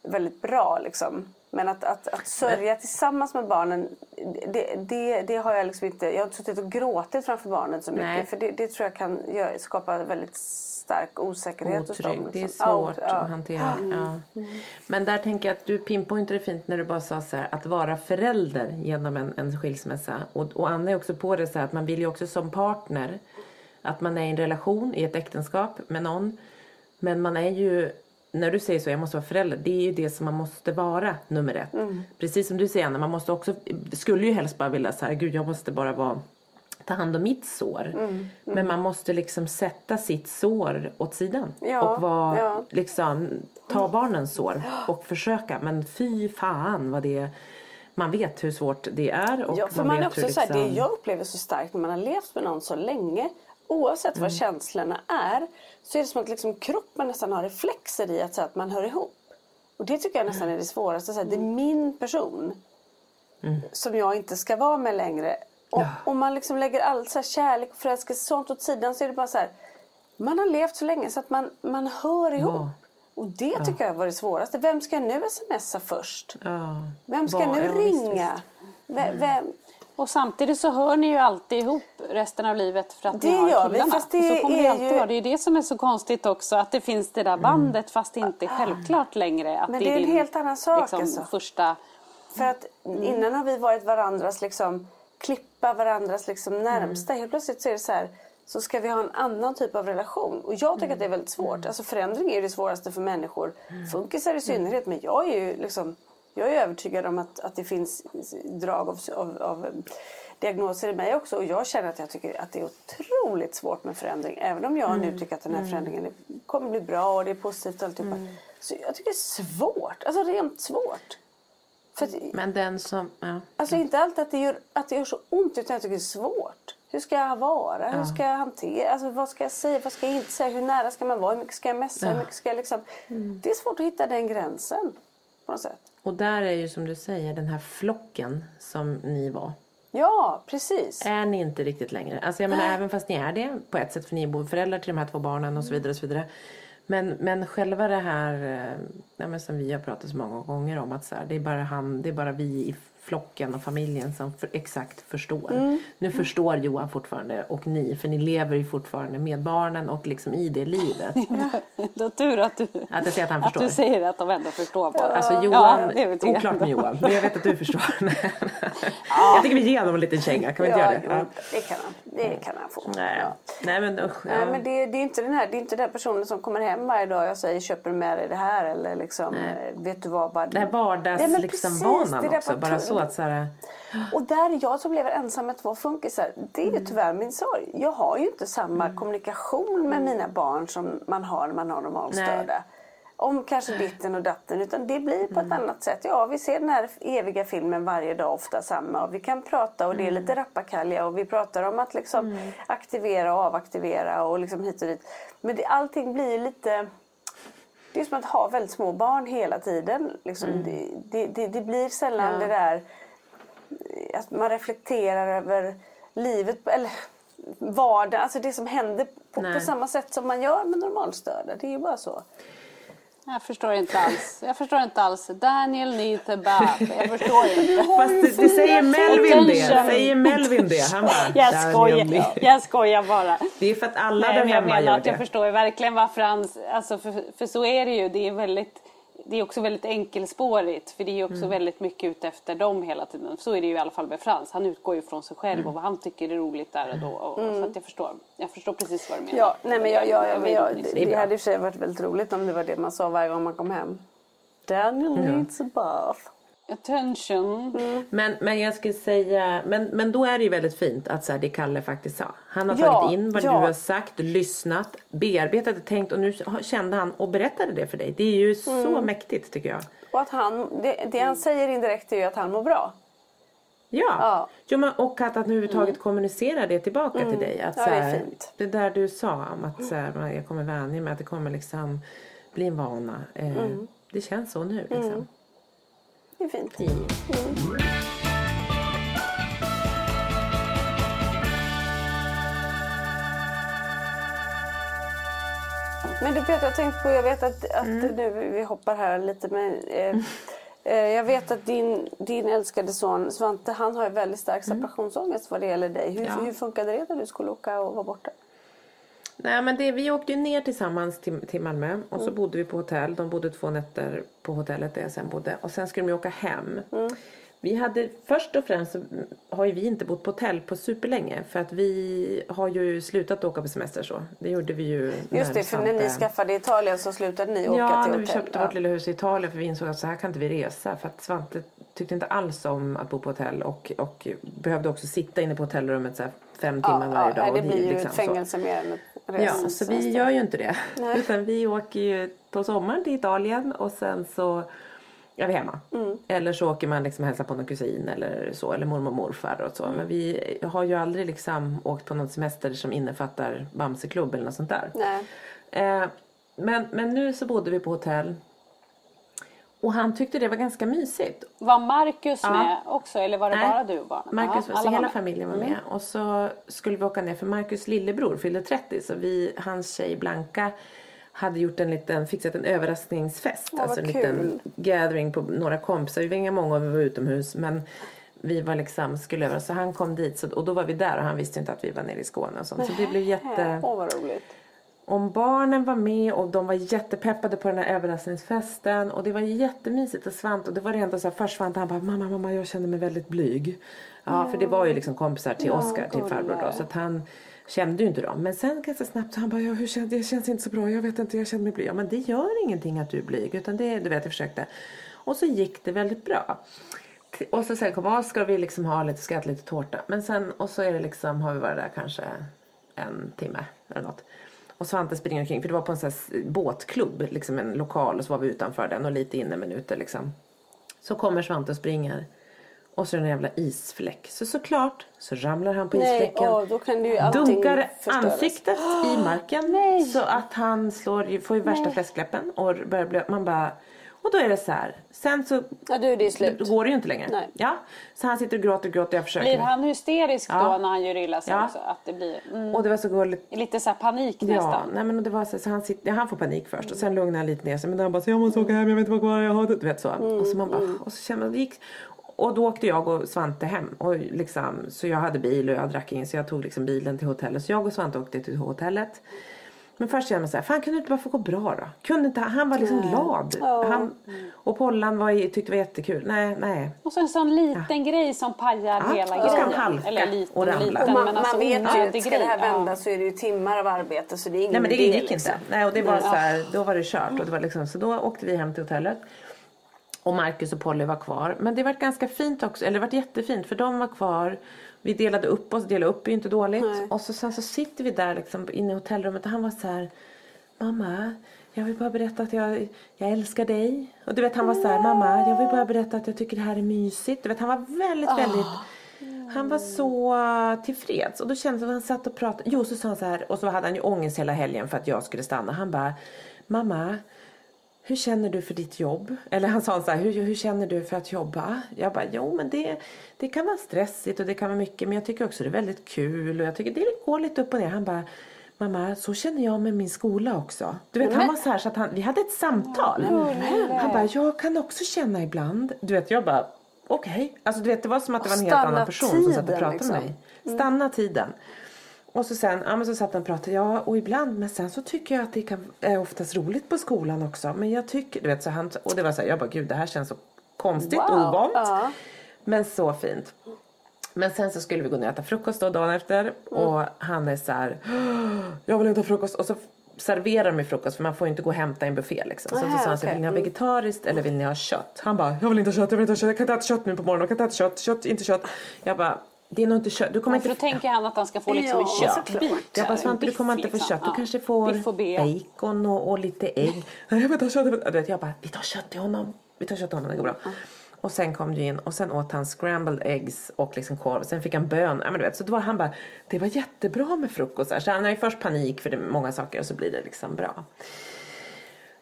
väldigt bra liksom. Men att, att, att sörja tillsammans med barnen, det, det, det, har jag liksom inte... Jag har inte suttit och gråtit framför barnen så mycket. Nej. För det, det tror jag kan göra, skapa väldigt stark osäkerhet hos dem. Liksom. Det är svårt ja, att hantera. Ja. Men där tänker jag att du pinpointade fint när du bara sa så här, att vara förälder genom en, en skilsmässa. Och, och Anna är också på det så här, att man vill ju också som partner att man är i en relation, i ett äktenskap med någon. Men man är ju när du säger så, jag måste vara förälder, det är ju det som man måste vara nummer ett. Mm. Precis som du säger Anna, man måste också, skulle ju helst bara vilja så här, gud jag måste bara vara ta hand om mitt sår. Mm, mm. Men man måste liksom sätta sitt sår åt sidan. Ja, och vara, ja. liksom, ta barnens sår och försöka. Men fy fan vad det man vet hur svårt det är. Och ja, för man, man är också liksom... så här, det jag upplever så starkt när man har levt med någon så länge. Oavsett mm. vad känslorna är så är det som att liksom kroppen nästan har reflexer i att, så att man hör ihop. Och det tycker jag nästan är det svåraste. Så här, det är min person mm. som jag inte ska vara med längre. Och ja. om man liksom lägger all så här kärlek och förälskelse sånt åt sidan så är det bara så här. Man har levt så länge så att man, man hör ihop. Ja. Och det ja. tycker jag var det svåraste. Vem ska nu smsa först? Vem ska nu ringa? Vem, vem, och samtidigt så hör ni ju alltid ihop resten av livet för att det ni har gör killarna. Vi, fast det så kommer det alltid ju... vara. Det är det som är så konstigt också att det finns det där mm. bandet mm. fast det inte är självklart längre. Att Men det är, det är en helt annan sak liksom, alltså. första... För att mm. innan har vi varit varandras liksom klippa varandras liksom närmsta. Mm. Helt plötsligt så är det så här så ska vi ha en annan typ av relation. Och jag tycker mm. att det är väldigt svårt. Alltså förändring är det svåraste för människor. Mm. Funkisar i synnerhet. Men jag är ju liksom jag är övertygad om att, att det finns drag av, av, av diagnoser i mig också och jag känner att jag tycker att det är otroligt svårt med förändring. Även om jag mm. nu tycker att den här mm. förändringen kommer bli bra och det är positivt och alltihopa. Mm. Så jag tycker det är svårt, alltså rent svårt. För, Men den som... Ja. Alltså inte alltid att det, gör, att det gör så ont utan jag tycker det är svårt. Hur ska jag vara? Ja. Hur ska jag hantera? Alltså, vad ska jag säga? Vad ska jag inte säga? Hur nära ska man vara? Hur mycket ska jag messa? Ja. Hur mycket ska jag liksom... Mm. Det är svårt att hitta den gränsen. På något sätt. Och där är ju som du säger den här flocken som ni var. Ja, precis. Är ni inte riktigt längre. Alltså jag menar även fast ni är det på ett sätt för ni är föräldrar till de här två barnen och så vidare. Och så vidare. Men, men själva det här eh, ja, som vi har pratat så många gånger om att så här, det, är bara han, det är bara vi i flocken och familjen som för, exakt förstår. Mm. Nu förstår Johan fortfarande och ni, för ni lever ju fortfarande med barnen och liksom i det livet. det är tur att du, att, jag säger att, han förstår. att du säger att de ändå förstår bara. Alltså Johan, ja, oklart med Johan, men jag vet att du förstår. ja. Jag tycker vi ger honom en liten känga, kan vi inte ja, göra det? Ja. Det kan han, det kan han få. Nej, Nej men usch. Nej, men det, det, är inte den här, det är inte den personen som kommer hem varje dag och säger köper du med dig det här eller liksom, Nej. vet du vad. Bara, det här vardagsvanan liksom, också, bara så att så här, och där jag som lever ensam med två funkisar, det är mm. tyvärr min sorg. Jag har ju inte samma mm. kommunikation med mina barn som man har när man har normalstörda. Om kanske ditten och datten. Utan det blir på mm. ett annat sätt. Ja, vi ser den här eviga filmen varje dag, ofta samma. Och vi kan prata och det är lite mm. rappakalja. Och vi pratar om att liksom mm. aktivera och avaktivera och liksom hit och dit. Men det, allting blir lite... Det är som att ha väldigt små barn hela tiden. Liksom, mm. det, det, det, blir sällan ja. det där att man reflekterar över livet, eller vardagen, alltså det som händer på, på, samma sätt som man gör med normalstörda. Det är ju bara så. Jag förstår inte alls. Jag förstår inte alls. Daniel needs a bath. Jag förstår inte. Fast det, det säger Melvin det. Säger Melvin det. Han bara, jag, skojar, jag skojar bara. Det är för att alla Nej, där hemma jag gör att det. Jag förstår verkligen varför han... Alltså för, för så är det ju. Det är väldigt det är också väldigt enkelspårigt för det är också mm. väldigt mycket ute efter dem hela tiden. Så är det ju i alla fall med Frans. Han utgår ju från sig själv mm. och vad han tycker är roligt där och då. Och, mm. Så att jag förstår. Jag förstår precis vad du menar. Ja, nej men jag, jag, jag, jag, det, det hade i och för sig varit väldigt roligt om det var det man sa varje gång man kom hem. Daniel needs a bath. Attention. Mm. Men, men jag skulle säga, men, men då är det ju väldigt fint att så här, det Kalle faktiskt sa. Han har Ja, tagit in vad ja. du har sagt, lyssnat, bearbetat och tänkt och nu kände han och berättade det för dig. Det är ju så Mm. mäktigt tycker jag. Och att han, det, det han säger indirekt är ju att han mår bra. Ja, Ja. Mm. Jo, men, och att, att han överhuvudtaget kommunicera det tillbaka till dig. Att, Ja, så det är här, det där du sa om att så här, jag kommer vänja mig, att det kommer liksom bli en vana. Eh, Mm. Det känns så nu liksom. Det är fint. Men du Peter, jag tänkte på, jag vet att, att Mm. nu, vi hoppar här lite men eh, eh, jag vet att din, din älskade son Svante, han har ju väldigt stark separationsångest vad det gäller dig. Hur, Mm. Ja. hur funkade det när du skulle åka och vara borta? Nej men det, vi åkte ju ner tillsammans till, till Malmö och Mm. så bodde vi på hotell. De bodde två nätter på hotellet där jag sen bodde. Och sen skulle de ju åka hem. Mm. Vi hade först och främst så har ju vi inte bott på hotell på superlänge. För att vi har ju slutat åka på semester så. Det gjorde vi ju Just det, för när ni skaffade Italien så slutade ni åka Ja, till när vi hotell. köpte Ja. vårt lilla hus i Italien för vi insåg att så här kan inte vi resa. För att Svante tyckte inte alls om att bo på hotell och, och behövde också sitta inne på hotellrummet så fem timmar Ja, varje ja, dag. och det blir ju liksom ett så. fängelse mer än ett Ja, resa. så vi gör ju inte det. Nej. Utan vi åker ju på sommaren till Italien och sen så är vi hemma. Mm. Eller så åker man liksom hälsa på någon kusin eller så. Eller mormor och morfar och så. Mm. Men vi har ju aldrig liksom åkt på någon semester som innefattar Bamseklubb eller något sånt där. Nej. Eh, men, men nu så bodde vi på hotell. Och han tyckte det var ganska mysigt. Var Marcus Ja. med också eller var det Nej. bara du och barnen? Marcus, Ja, så var hela med. familjen var med. Och så skulle vi åka ner för Marcus lillebror fyllde 30. Så vi, hans tjej Blanka hade gjort en liten, fixat en överraskningsfest. vad alltså en kul. liten gathering på några kompisar. Vi var inga många och vi var utomhus. Men vi var liksom, skulle över. Så han kom dit så, och då var vi där och han visste inte att vi var nere i Skåne och sånt. Så det blev jätte... Åh, vad roligt. Om barnen var med och de var jättepeppade på den här överraskningsfesten och det var jättemysigt och Svante och det var ändå så här, först Svante han bara mamma mamma jag känner mig väldigt blyg. Ja, för det var ju liksom kompisar till Oscar till farbror då så att han kände ju inte dem. Men sen ganska snabbt så han bara ja, hur känns, det känns inte så bra jag vet inte jag känner mig blyg. Ja men det gör ingenting att du är blyg utan det du vet jag försökte. Och så gick det väldigt bra. Och så sen kom Oscar och vi liksom har lite skratt, lite tårta. Men sen och så är det liksom har vi varit där kanske en timme eller något. Och Svante springer omkring, för det var på en sån båtklubb, liksom en lokal och så var vi utanför den och lite inne minuter liksom. Så kommer Svante och springer. Och så är det en jävla isfläck. Så såklart så ramlar han på Nej, isfläcken. åh, då kan allting dunkar förstöras. ansiktet i marken. Så att han slår, får ju värsta fläskläppen och börjar blö, Man bara... Och då är det så här. Sen så Ja, du, det är slut. går det ju inte längre. Nej. Ja, så han sitter och gråter och gråter. Jag försöker. Blir han hysterisk Ja. då när han gör illa sig Ja. också? Att det blir mm, Och det var så gulligt. lite så panik Ja, nästan? nej men det var så, så han, sitter, han får panik först och sen lugnar han lite ner sig. Men han bara så jag måste åka hem, jag vet inte vad kvar jag har. Du vet så. och så man bara, och så känner man, det gick. Och då åkte jag och Svante hem. Och liksom, så jag hade bil och jag drack in så jag tog liksom bilen till hotellet. Så jag och Svante åkte till hotellet. Men först kände man så här, fan kunde det inte bara få gå bra då? Kunde inte, han var liksom glad. Han, och Pollan var, tyckte det var jättekul. Nej, nej. Och så en sån liten grej som pajar Ja, hela då ska grejen. han halka Eller liten och ramla. liten Och man, men alltså man vet ju att ska det här vända Ja. så är det ju timmar av arbete så det är ingen Nej men det gick liksom. inte. Nej, och det var så här, då var det kört. Och det var liksom, så då åkte vi hem till hotellet. Och Marcus och Polly var kvar. Men det var ganska fint också. Eller det var jättefint för de var kvar. Vi delade upp oss. Delade upp är ju inte dåligt. Nej. Och så, sen så sitter vi där liksom inne i hotellrummet och han var så här. Mamma, jag vill bara berätta att jag, jag älskar dig. Och du vet han var så här. Mamma, jag vill bara berätta att jag tycker det här är mysigt. Du vet han var väldigt, väldigt. Han var så tillfreds. Och då kändes det som att han satt och pratade. Jo, så sa han så här. Och så hade han ju ångest hela helgen för att jag skulle stanna. Han bara, mamma. Hur känner du för ditt jobb? Eller han sa så här, hur, hur känner du för att jobba? Jag bara, jo men det, det kan vara stressigt och det kan vara mycket men jag tycker också det är väldigt kul och jag tycker det går lite upp och ner. Han bara, mamma så känner jag med min skola också. Du vet han var så här så att han, vi hade ett samtal. Han bara, jag kan också känna ibland. Du vet jag bara, okej. Alltså du vet det var som att det var en helt annan person som satt och pratade liksom. med mig. Stanna tiden. Och så sen, ja men så satt han och pratade, ja och ibland, men sen så tycker jag att det kan, är oftast roligt på skolan också. Men jag tycker, du vet så han, och det var så här, jag bara gud det här känns så konstigt Wow, ovant. ja. Men så fint. Men sen så skulle vi gå ner och äta frukost då dagen efter och han är så här, jag vill inte ha frukost. Och så serverar mig frukost för man får ju inte gå och hämta en buffé liksom. Så, Aha, så sa han så okej. vill ni ha Mm. vegetariskt eller vill ni ha kött? Han bara, jag vill inte ha kött, jag vill inte ha kött, jag kan inte äta kött nu på morgonen, jag kan inte äta kött, kött, inte kött. Jag bara, det är nog inte kött, du kommer för inte då tänker han att han ska få liksom Ja, en köttbit. jag bara, Svante du kommer inte få kött, du Ja. kanske får bacon och, och lite ägg. Nej inte ha kött, jag, bara, vi tar kött till honom. Vi tar kött till honom, det går bra. Och sen kom du in och sen åt han scrambled eggs och liksom korv. Sen fick han bön. Ja, men du vet, så då var han bara, det var jättebra med frukost. Så han har ju först panik för det är många saker och så blir det liksom bra.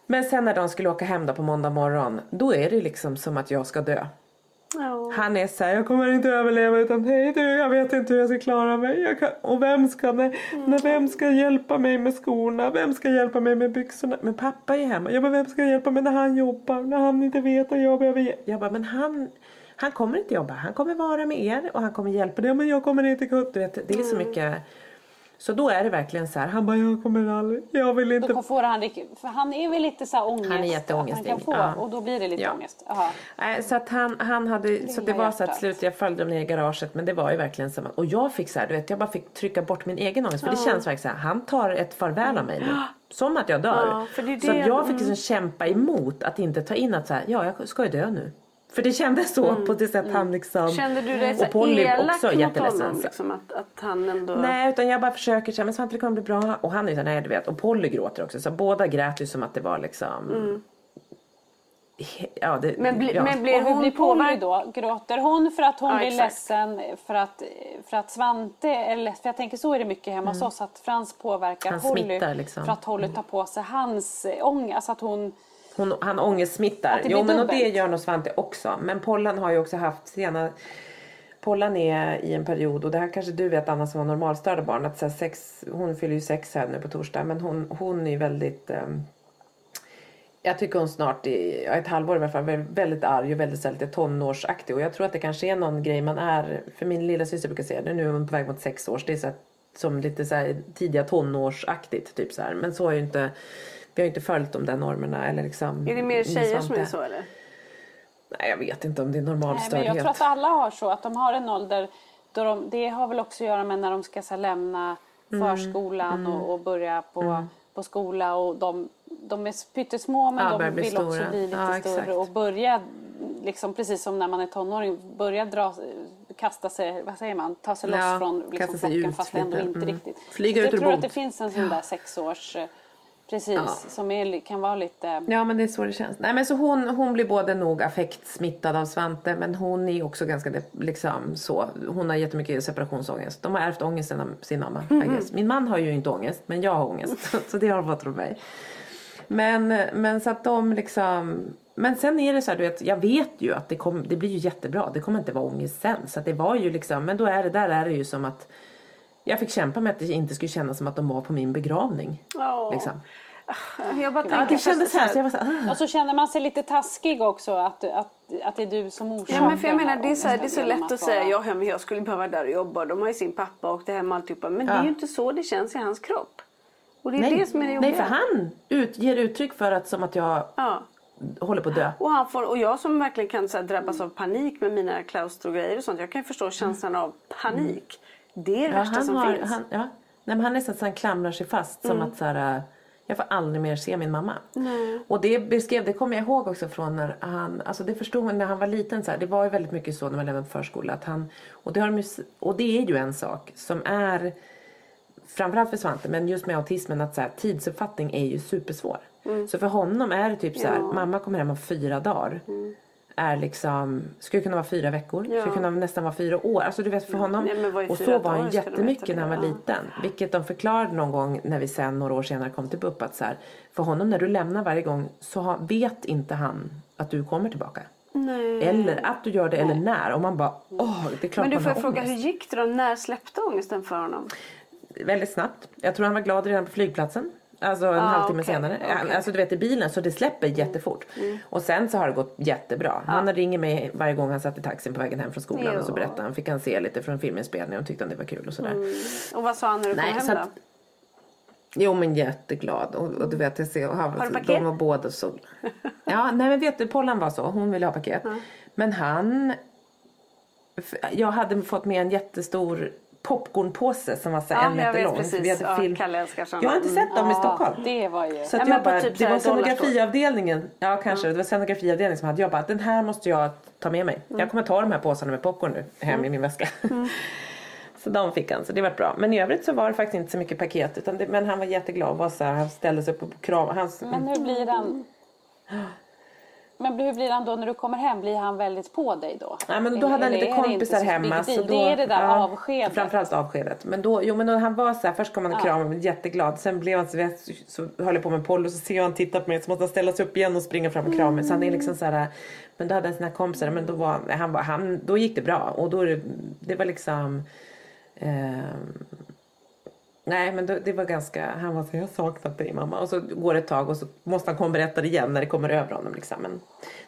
Men sen när de skulle åka hem då på måndag morgon, då är det liksom som att jag ska dö. Ja. Han är såhär, jag kommer inte överleva utan hej du, jag vet inte hur jag ska klara mig. Kan, och vem ska, nej, nej, vem ska hjälpa mig med skorna? Vem ska hjälpa mig med byxorna? Men pappa är hemma. Jag bara, vem ska hjälpa mig när han jobbar? När han inte vet att jag behöver hjälp? Jag bara, men han, han kommer inte jobba. Han kommer vara med er och han kommer hjälpa dig. Men jag kommer inte kunna. Det är så mycket. Så då är det verkligen så här. Han bara, jag kommer aldrig. Jag vill inte. Då får han, för han är väl lite så här ångest. Han är jätteångestig, Han kan få, ja. Och då blir det lite Ja. ångest. Nej, så att han, han hade, så det Lilla var så att hjärtat. slut, jag följde dem ner i garaget men det var ju verkligen att, och jag fick så här, du vet jag bara fick trycka bort min egen ångest för det känns verkligen så här, han tar ett farväl av mig nu. Som att jag dör. Ja, det är Så det- att jag fick liksom kämpa emot att inte ta in att så här, ja jag ska ju dö nu. För det kändes så på det sätt han liksom. Mm. Kände du dig så och Polly elak också mot honom? så- Liksom, att, att han ändå... Nej utan jag bara försöker säga men Svante det kommer bli bra. Och han är här, nej du vet. Och Polly gråter också. Så båda grät ju som att det var liksom. Ja, det, Mm. Men, bli, ja. men blir hon blir Polly påverkad? då? Gråter hon för att hon Ja, blir exakt. ledsen för att, för att Svante är ledsen? För jag tänker så är det mycket hemma hos oss att Frans påverkar Mm. Han Polly smittar liksom. för att Holly tar på sig hans ångest. Alltså att hon... Hon, han ångestsmittar. Jo men och det gör nog Svante också. Men Pollan har ju också haft sena... Pollan är i en period och det här kanske du vet Anna som har normalstörda barn. Att så sex, hon fyller ju sex här nu på torsdag. Men hon, hon är ju väldigt... ehm, jag tycker hon snart i ett halvår i alla fall väldigt arg och väldigt lite tonårsaktig. Och jag tror att det kanske är någon grej man är. För min lilla syster brukar säga det. Nu är hon på väg mot sex års. Det är så här, som lite så här, tidiga tonårsaktigt. Typ så här. Men så är ju inte. Vi har inte följt de där normerna. Eller liksom, Är det mer tjejer som är så eller? Nej jag vet inte om det är normal Nej, men jag tror att alla har så. Att de har en ålder då de, det har väl också att göra med när de ska här, lämna Mm. förskolan Och, och börja på, på skola. Och de, de är pyttesmå men Ja, de vill också stora. bli lite Ja, större. exakt. Och börja, liksom, precis som när man är tonåring, börja dra, kasta sig, vad säger man, ta sig loss Ja, från kasta liksom, flocken ut fast ändå inte Mm. riktigt. Flyga Så ut jag tror att det finns en sån där sexårs, precis, Ja. som är, kan vara lite... Ja men det är så det känns. Nej men så hon, hon blir både nog affektsmittad av Svante men hon är också ganska liksom så. Hon har jättemycket separationsångest. De har ärvt ångesten av sin mamma. Guess. Min man har ju inte ångest men jag har ångest. så det har de fått från mig. Men, men så att de liksom men sen är det så här, du vet, jag vet ju att det, kom, det blir ju jättebra. Det kommer inte vara ångest sen. Så det var ju liksom, men då är det, där är det ju som att jag fick kämpa med att det inte skulle kännas som att de var på min begravning. Ja. Liksom. Jag bara Ja, tänker det kändes så här, så jag var så här, ah. Och så känner man sig lite taskig också att, att, att det är du som orsakar Ja, men för jag menar, det, är så här, det är så lätt att säga ja, ja, men jag skulle behöva vara där och jobba. De har ju sin pappa och det hem och alltihopa. Men det är Ja. ju inte så det känns i hans kropp. Och det är Nej, det som är det jobbiga. nej för han ut, ger uttryck för att som att jag Ja. håller på att dö. Och, han får, och jag som verkligen kan så här, drabbas av panik med mina klaustrogrejer och sånt. Jag kan ju förstå känslan av panik. Det är det Mm. Ja, värsta han, som har, finns. han, ja. Nej, men han är så att han klamrar sig fast som att så här, jag får aldrig mer se min mamma. Och det beskrev, det kommer jag ihåg också från när han, alltså det förstod man när han var liten så här, det var ju väldigt mycket så när man lämnade förskola att han, och det, har de ju, s- och det är ju en sak som är framförallt för Svante, men just med autismen att så här, tidsuppfattning är ju supersvår. Så för honom är det typ så här, mamma kommer hem om fyra dagar. Är liksom, skulle kunna vara fyra veckor, skulle kunna nästan vara fyra år. Alltså du vet för honom. Nej, och så var han jättemycket när han var Ja. liten. Vilket de förklarade någon gång när vi sen några år senare kom till BUP att så här, för honom när du lämnar varje gång så har, vet inte han att du kommer tillbaka. Nej. Eller att du gör det eller när. Och man bara, åh det är klart Men du får jag fråga, hur gick det då? När släppte ångesten för honom? Väldigt snabbt. Jag tror han var glad redan på flygplatsen. Alltså en Ah, halvtimme okej, senare. Mm. Alltså du vet i bilen så det släpper jättefort. Och sen så har det gått jättebra. Han ringer mig varje gång han satt i taxin på vägen hem från skolan och så Ja. berättade han. Fick han se lite från filminspelningen och tyckte han det var kul och sådär. Och vad sa han när du kom Nej, hem så då? att- Jo men jätteglad och, och du vet jag ser och han, Har du paket? de var båda så. Ja nej men vet du Pollan var så, hon ville ha paket. Men han, jag hade fått med en jättestor popcornpåse som var så ja, en meter lång. Vi hade film. Ja, jag har inte sett dem mm. i Stockholm. Det var ju... Så att jag bara, typ det var scenografiavdelningen. Ja kanske. Mm. Det var scenografiavdelningen som hade. Jag bara den här måste jag ta med mig. Mm. Jag kommer ta de här påsarna med popcorn nu hem mm. i min väska. Mm. Så de fick han, så det var bra. Men i övrigt så var det faktiskt inte så mycket paket. Utan det, men han var jätteglad. Var så här, han ställde sig upp och kramade. Men hur blir han? Men hur blir han då när du kommer hem? Blir han väldigt på dig då? Ja, men då hade han lite kompisar hemma. Så då, det är det där ja, avskedet. Framförallt avskedet. Men då, jo men då, han var så här, först kom han och kramade mig jätteglad. Sen blev han så, så höll jag på med Polly så ser jag han titta på mig så måste han ställa sig upp igen och springa fram och krama mig. Så han är liksom så här, men då hade han sina kompisar men då var han, var, han då gick det bra och då det, det var liksom eh, Nej men det, det, var ganska, han var så jag har saknat dig mamma. Och så går det ett tag och så måste han komma och berätta det igen när det kommer över honom. Liksom. Men,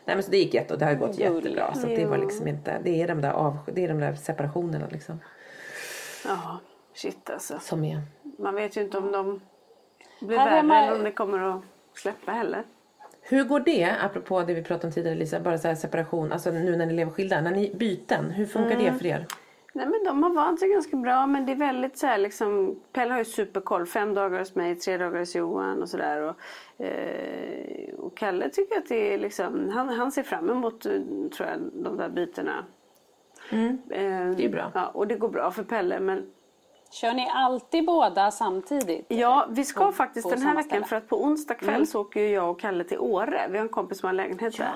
nej men så det gick jätte, och det har gått jättebra. Så det var liksom inte, det är de där, av, det är de där separationerna liksom. Ja, shit alltså. Som är. Man vet ju inte om de blir värre man... eller om det kommer att släppa heller. Hur går det, apropå det vi pratade om tidigare Lisa, bara så separation, alltså nu när ni lever skilda, när ni byten, hur funkar mm. det för er? Nej men de har vant sig ganska bra men det är väldigt så här liksom Pelle har ju superkoll. Fem dagar hos mig, tre dagar hos Johan och sådär. Och, eh, och Kalle tycker att det är liksom, han, han ser fram emot tror jag de där bytena. Mm. Eh, det är bra. Ja, och det går bra för Pelle men Kör ni alltid båda samtidigt? Ja, vi ska på, faktiskt på den här veckan ställe. för att på onsdag kväll mm. så åker jag och Kalle till Åre. Vi har en kompis som har en lägenhet ja. där.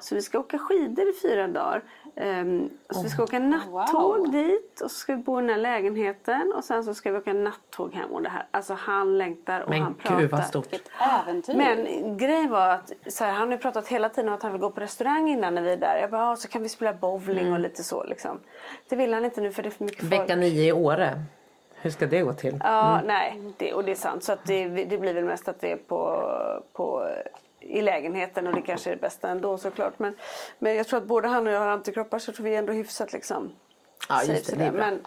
Så vi ska åka skidor i fyra dagar. Um, så vi ska åka nattåg wow. dit och så ska vi bo i den här lägenheten och sen så ska vi åka nattåg hem och det här. Alltså han längtar och Men han pratar. Men gud vad stort. Vilket äventyr. Men grejen var att så här, han har ju pratat hela tiden om att han vill gå på restaurang innan när vi är där. Jag bara, så kan vi spela bowling mm. och lite så liksom. Det vill han inte nu för det är för mycket folk. Vecka nio i Åre. Hur ska det gå till? Ja, mm. nej, det, och det är sant. Så att det, det blir väl mest att det är på, på i lägenheten och det kanske är det bästa ändå såklart. Men, men jag tror att både han och jag har antikroppar så tror vi är ändå hyfsat liksom. Ja, just det, det bra. Men,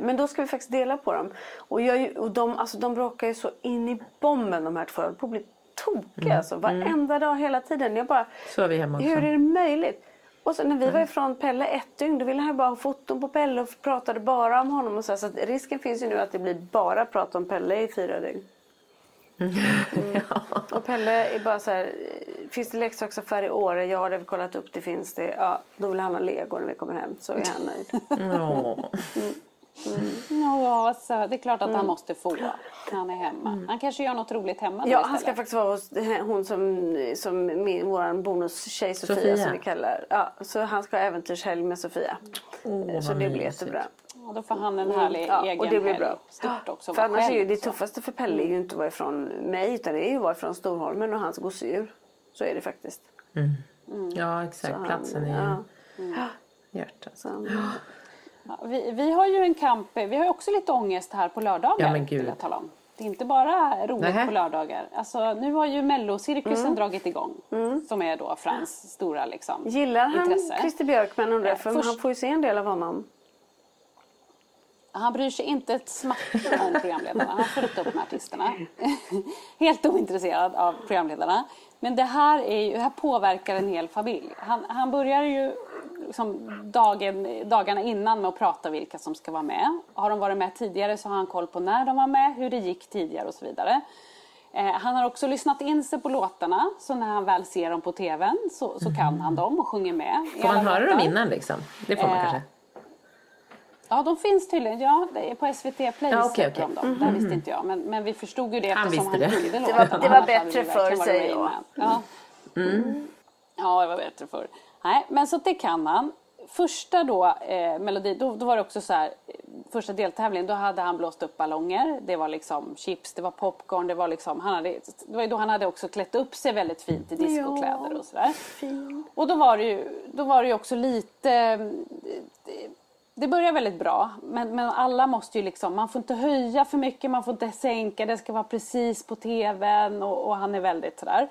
men då ska vi faktiskt dela på dem. Och, jag, och de, alltså, de bråkar ju så in i bomben de här två. Jag på att bli tokiga mm. alltså. Varenda mm. dag hela tiden. Jag bara, så är vi hemma också. Hur är det möjligt? Och så när vi mm. var ifrån Pelle ett dygn då ville han bara ha foton på Pelle och pratade bara om honom. Och så, så risken finns ju nu att det blir bara prat om Pelle i fyra dygn. Mm. Och Pelle är bara så här, finns det leksaksaffär i Åre? Ja, det har vi kollat upp, det finns det. Ja, då vill han ha lego när vi kommer hem, så är han nöjd. Mm. Mm. Ja, så det är klart att mm. han måste få när han är hemma. Mm. Han kanske gör något roligt hemma Ja, han ska faktiskt vara hos hon som, som min, vår bonustjej Sofia, Sofia, som vi kallar. Ja, så han ska ha äventyrshelg med Sofia. Oh, så det blir jättebra. Ja, då får han en härlig mm. egen och det blir bra. Stort också. För annars är ju det tuffaste för Pelle är ju inte att vara ifrån mig utan det är ju att vara ifrån Storholmen och hans gosedjur. Så är det faktiskt. Mm. Mm. Ja exakt, han, platsen är ju ja. hjärtat. Ja, vi, vi har ju en kamp, vi har också lite ångest här på lördagar. Ja, men gud. jag tala om. Det är inte bara roligt Nähe. på lördagar. Alltså, nu har ju mellocirkusen mm. dragit igång. Mm. Som är då Frans stora liksom, Gillar han intresse. Christer Björkman undrar för Först... han får ju se en del av honom. Han bryr sig inte ett smack om programledarna. Han har fullt upp med artisterna. Helt ointresserad av programledarna. Men det här, är ju, här påverkar en hel familj. Han, han börjar ju liksom dagen, dagarna innan med att prata vilka som ska vara med. Har de varit med tidigare så har han koll på när de var med, hur det gick tidigare och så vidare. Eh, han har också lyssnat in sig på låtarna så när han väl ser dem på tvn så, så kan han dem och sjunger med. Får man höra dem innan liksom? Det får man eh, kanske? Ja, de finns tydligen. Ja, på SVT Play ja, okay, okay. de dem. Mm -hmm. Det visste inte jag. Men, men vi förstod ju det han eftersom han det. det var, det var bättre förr, säger jag. Ja. Mm. ja, det var bättre förr. Nej, men så det kan han. Första då, eh, melodi, då, då, var det också så här, första deltävlingen, då hade han blåst upp ballonger. Det var liksom chips, det var popcorn, det var liksom, han hade, det var då han hade också klätt upp sig väldigt fint i discokläder och sådär. Och då var det ju, då var det ju också lite det börjar väldigt bra, men, men alla måste ju liksom, man får inte höja för mycket, man får inte sänka, det ska vara precis på tvn och, och han är väldigt sådär.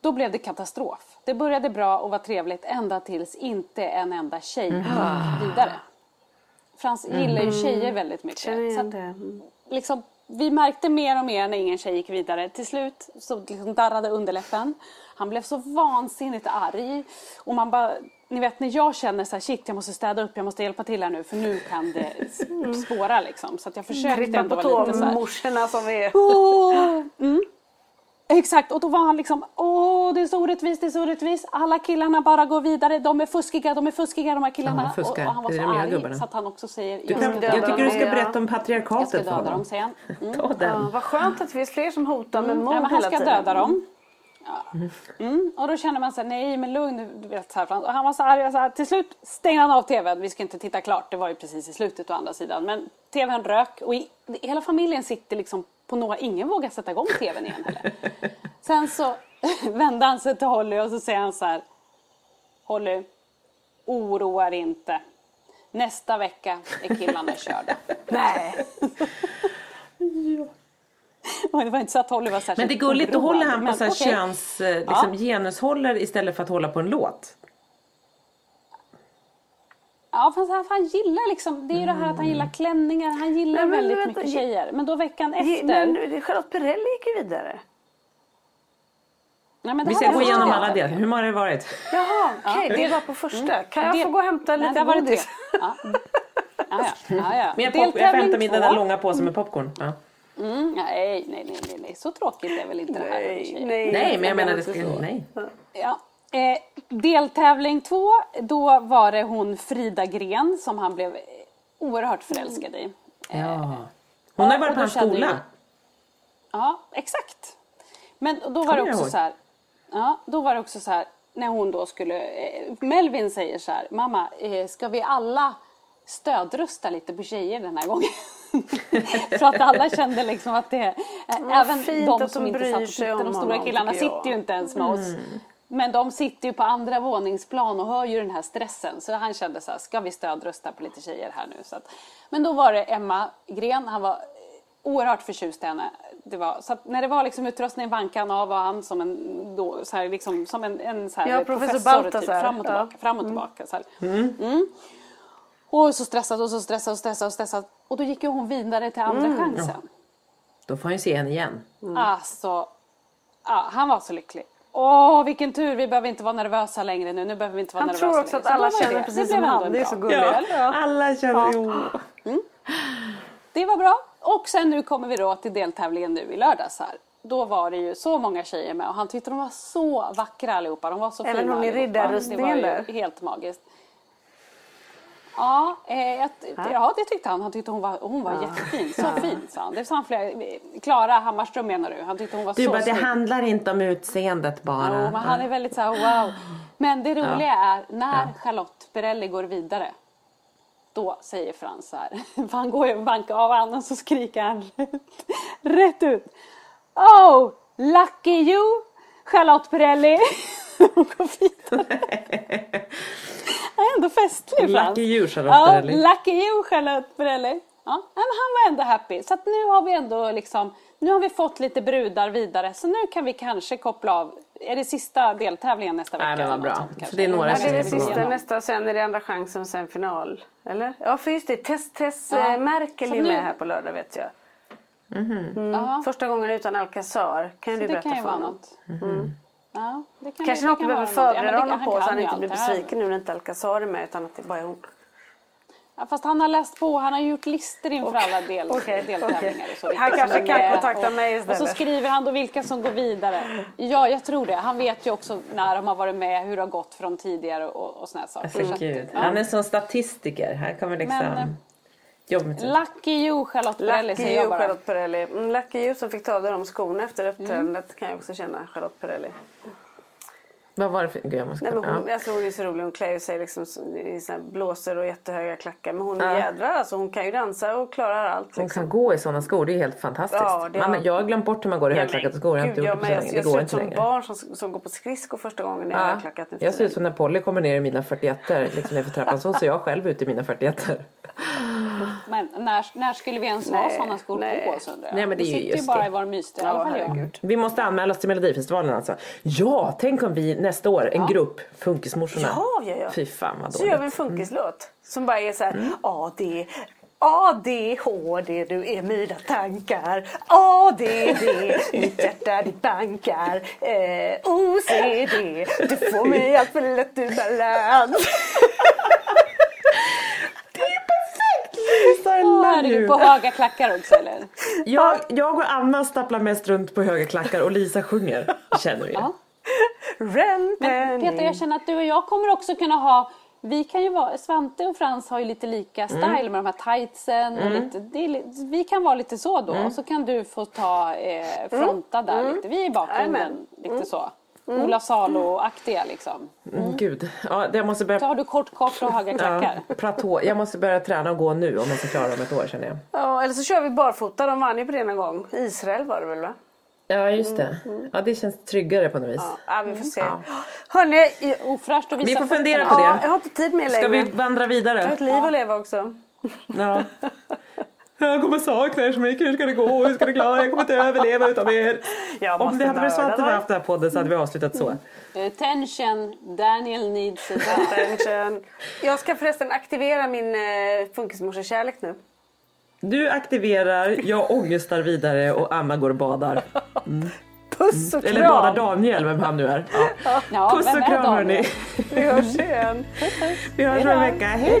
Då blev det katastrof. Det började bra och var trevligt ända tills inte en enda tjej mm. vidare. Frans mm. gillar ju tjejer väldigt mycket. Så att, liksom, vi märkte mer och mer när ingen tjej gick vidare. Till slut så liksom darrade underläppen. Han blev så vansinnigt arg. Och man bara ni vet när jag känner så här, shit jag måste städa upp, jag måste hjälpa till här nu för nu kan det spåra liksom. Så att jag försökte ändå vara lite så här. morsorna som är... Oh, mm. Exakt, och då var han liksom, åh det är så orättvist, det är så orättvist. Alla killarna bara går vidare, de är fuskiga, de är fuskiga de här killarna. Ja, och, och, han var så arg så att han också säger, du kan, jag, jag tycker du ska berätta om patriarkatet Jag ska döda dem, säger han. Mm. Ta den. Ja, vad skönt att det finns fler som hotar med mord ja, Han ska döda dem. Ja. Mm. Och då känner man sig nej men lugn. Du vet, så här, och han var så arg. Så här, till slut stängde han av tvn. Vi ska inte titta klart. Det var ju precis i slutet å andra sidan. Men tvn rök och i, hela familjen sitter liksom på några. Ingen vågar sätta igång tvn igen heller. Sen så vände han sig till Holly och så säger han så här. Holly, oroa dig inte. Nästa vecka är killarna körda. Nej. ja. det var inte så att Holly var särskilt Men det är gulligt, då håller han på så här okay. köns, eh, liksom, ja. genushåller istället för att hålla på en låt. Ja fast han, han gillar liksom, det är ju det här att han gillar klänningar, han gillar men, väldigt vänta, mycket tjejer. Men då veckan efter. Men Charlotte Perrelli gick ju vidare. Nej, vi ska gå igenom alla delar. Hur många har det varit? Jaha, okej, okay, det var på första. Mm. Kan jag det... få gå och hämta lite Nej, godis? Ja. Ja, ja, ja. Mer pop- jag får hämta min den där långa påsen med popcorn. Ja. Mm, nej, nej, nej, nej, nej, så tråkigt är väl inte det här nej, nej, nej, men jag menar det ska... Nej. Ja. Eh, deltävling två, då var det hon Frida Gren som han blev oerhört förälskad i. Ja. Eh, hon har varit på hans skola. Ju... Ja, exakt. Men då var det också så här. Ja, då var det också så här när hon då skulle, eh, Melvin säger så här, mamma, eh, ska vi alla stödrösta lite på tjejer den här gången? För att alla kände liksom att det, ja, även de som inte satt och tyckte, de stora killarna sitter ju inte ens med oss. Mm. Men de sitter ju på andra våningsplan och hör ju den här stressen. Så han kände så här, ska vi stödrösta på lite tjejer här nu? Så att, men då var det Emma Gren, han var oerhört förtjust i henne. Det var, så när det var liksom utrustningen vankan av var han som en, då, så här, liksom, som en, en så här, ja, professor, professor typ, fram och tillbaka. Ja. Fram och mm. tillbaka så mm. Och så stressad och så stressad och stressad och stressad. Och då gick ju hon vidare till andra mm. chansen. Ja. Då får han ju se henne igen. Mm. Alltså, ja, han var så lycklig. Åh, vilken tur! Vi behöver inte vara nervösa längre nu. Nu behöver vi inte vara han nervösa tror också längre. att alla känner precis som han. Det är så gulligt. Ja, alla känner... Ja. Mm. Det var bra. Och sen nu kommer vi då till deltävlingen nu i lördags här. Då var det ju så många tjejer med och han tyckte de var så vackra allihopa. De var så Även fina hon i riddarrustningen där. helt magiskt. Ja, eh, ja, det tyckte han. Han tyckte hon var, hon var ja. jättefin. Så ja. fin sa han. Det sa flera. Klara Hammarström menar du? Han tyckte hon var du så bara, Det handlar inte om utseendet bara. Jo, men han är väldigt så här, wow. Men det roliga är när Charlotte Perrelli går vidare. Då säger Frans så här. Han går ju och bankar av och så skriker han rätt, rätt ut. Oh, lucky you Charlotte Perrelli. Hon går vidare. Han är ändå festlig Frans. Lucky you Charlotte Perrelli. Ja, lucky you Charlotte Perrelli. Ja, men han var ändå happy. Så att nu har vi ändå liksom, nu har vi fått lite brudar vidare. Så nu kan vi kanske koppla av. Är det sista deltävlingen nästa vecka? Nej, men vad bra. Sånt, det är några ja, det är det sista nästa, sen är det andra chansen och sen final. Eller? Ja, för just det. Tess, Tess ja. Eh, Merkel är med här på lördag vet jag. Mm -hmm. mm. Första gången utan Alcazar. Kan så du berätta för honom? Mm. Mm. Ja, det kan Kanske något behöver förbereda ja, honom på så han inte blir besviken nu när inte Alcazar är med utan att det bara är hon. Ja, fast han har läst på, han har gjort listor inför okay. alla del, okay. deltävlingar. Och så, han kanske kan kontakta mig istället. Och så skriver han då vilka som går vidare. Ja, jag tror det. Han vet ju också när de har varit med, hur det har gått från tidigare och, och såna saker. Alltså, så att, ja. Han är som statistiker. Här kommer liksom... Men, Lucky you Charlotte Perrelli jag bara. Charlotte Perrelli. Mm, lucky you som fick ta av de skorna efter uppträdandet mm. kan jag också känna Charlotte Perrelli. Vad var det för... Gud. Nej, men hon, ja. alltså, hon är så rolig. Hon klär sig liksom i såna blåsor och jättehöga klackar. Men hon är ja. jädrar alltså. Hon kan ju dansa och klarar allt. Liksom. Hon kan gå i sådana skor. Det är helt fantastiskt. Ja, det har... jag har glömt bort hur man går i högklackade skor. Jag, Gud, jag, jag, jag ser ut som barn som, som går på skridskor första gången i ja. högklackat. Jag ser ut som när Polly kommer ner i mina 41 liksom nerför trappan. Så ser jag själv ut i mina 41 Men när, när skulle vi ens nej, ha sådana skor nej. på oss undrar jag? Nej, men det är vi sitter ju bara det. i vår mysdel. Ja, vi måste anmäla oss till Melodifestivalen alltså. Ja, tänk om vi nästa år, en ja. grupp, Funkismorsorna. Ja, ja, ja. Fy fan vad dåligt. Så gör vi en funkislåt. Mm. Som bara är så här, mm. ja det är ADHD, du är mina tankar. ADD, mitt hjärta ditt bankar. Eh, OCD, du får mig allt för lätt ur balans. Är du you. på höga klackar också eller? Jag, jag och Anna stapplar mest runt på höga klackar och Lisa sjunger, känner vi. Ja. Men. Peter, jag känner att du och jag kommer också kunna ha vi kan ju vara, Svante och Frans har ju lite lika Mm. style med de här tightsen. Och lite, det är, vi kan vara lite så då. Mm. Och så kan du få ta eh, fronta där lite. Vi är i bakgrunden. Lite så. Ola Salo-aktiga liksom. Mm, Gud, ja, jag måste Så börja... har du kort kort och höga klackar. Ja, platå. Jag måste börja träna och gå nu om jag ska klara om ett år känner jag. Ja, eller så kör vi barfota. De vann ju på det någon gång. Israel var det väl va? Ja just det. Ja det känns tryggare på något vis. Ja, vi får se. Ja. Hörni, Ofräscht att visa Vi får fundera på ja, det. jag har inte tid med Ska längre. vi vandra Jag har vidare? ett liv att leva också. Ja. Jag kommer sakna er så mycket, hur ska det gå? Hur ska det klara? Jag kommer inte överleva utan er. Jag Om det hade varit så att vi haft den här podden så hade vi avslutat så. Attention, Daniel needs a bath. Attention. Jag ska förresten aktivera min eh, funkismorsekärlek nu. Du aktiverar, jag ångestar vidare och Anna går och badar. Puss och Eller badar kram! Daniel, vem han nu är. Ja. Ja, Puss och kram Daniel? hörni. Vi hörs igen. Vi hörs om en vecka. Hej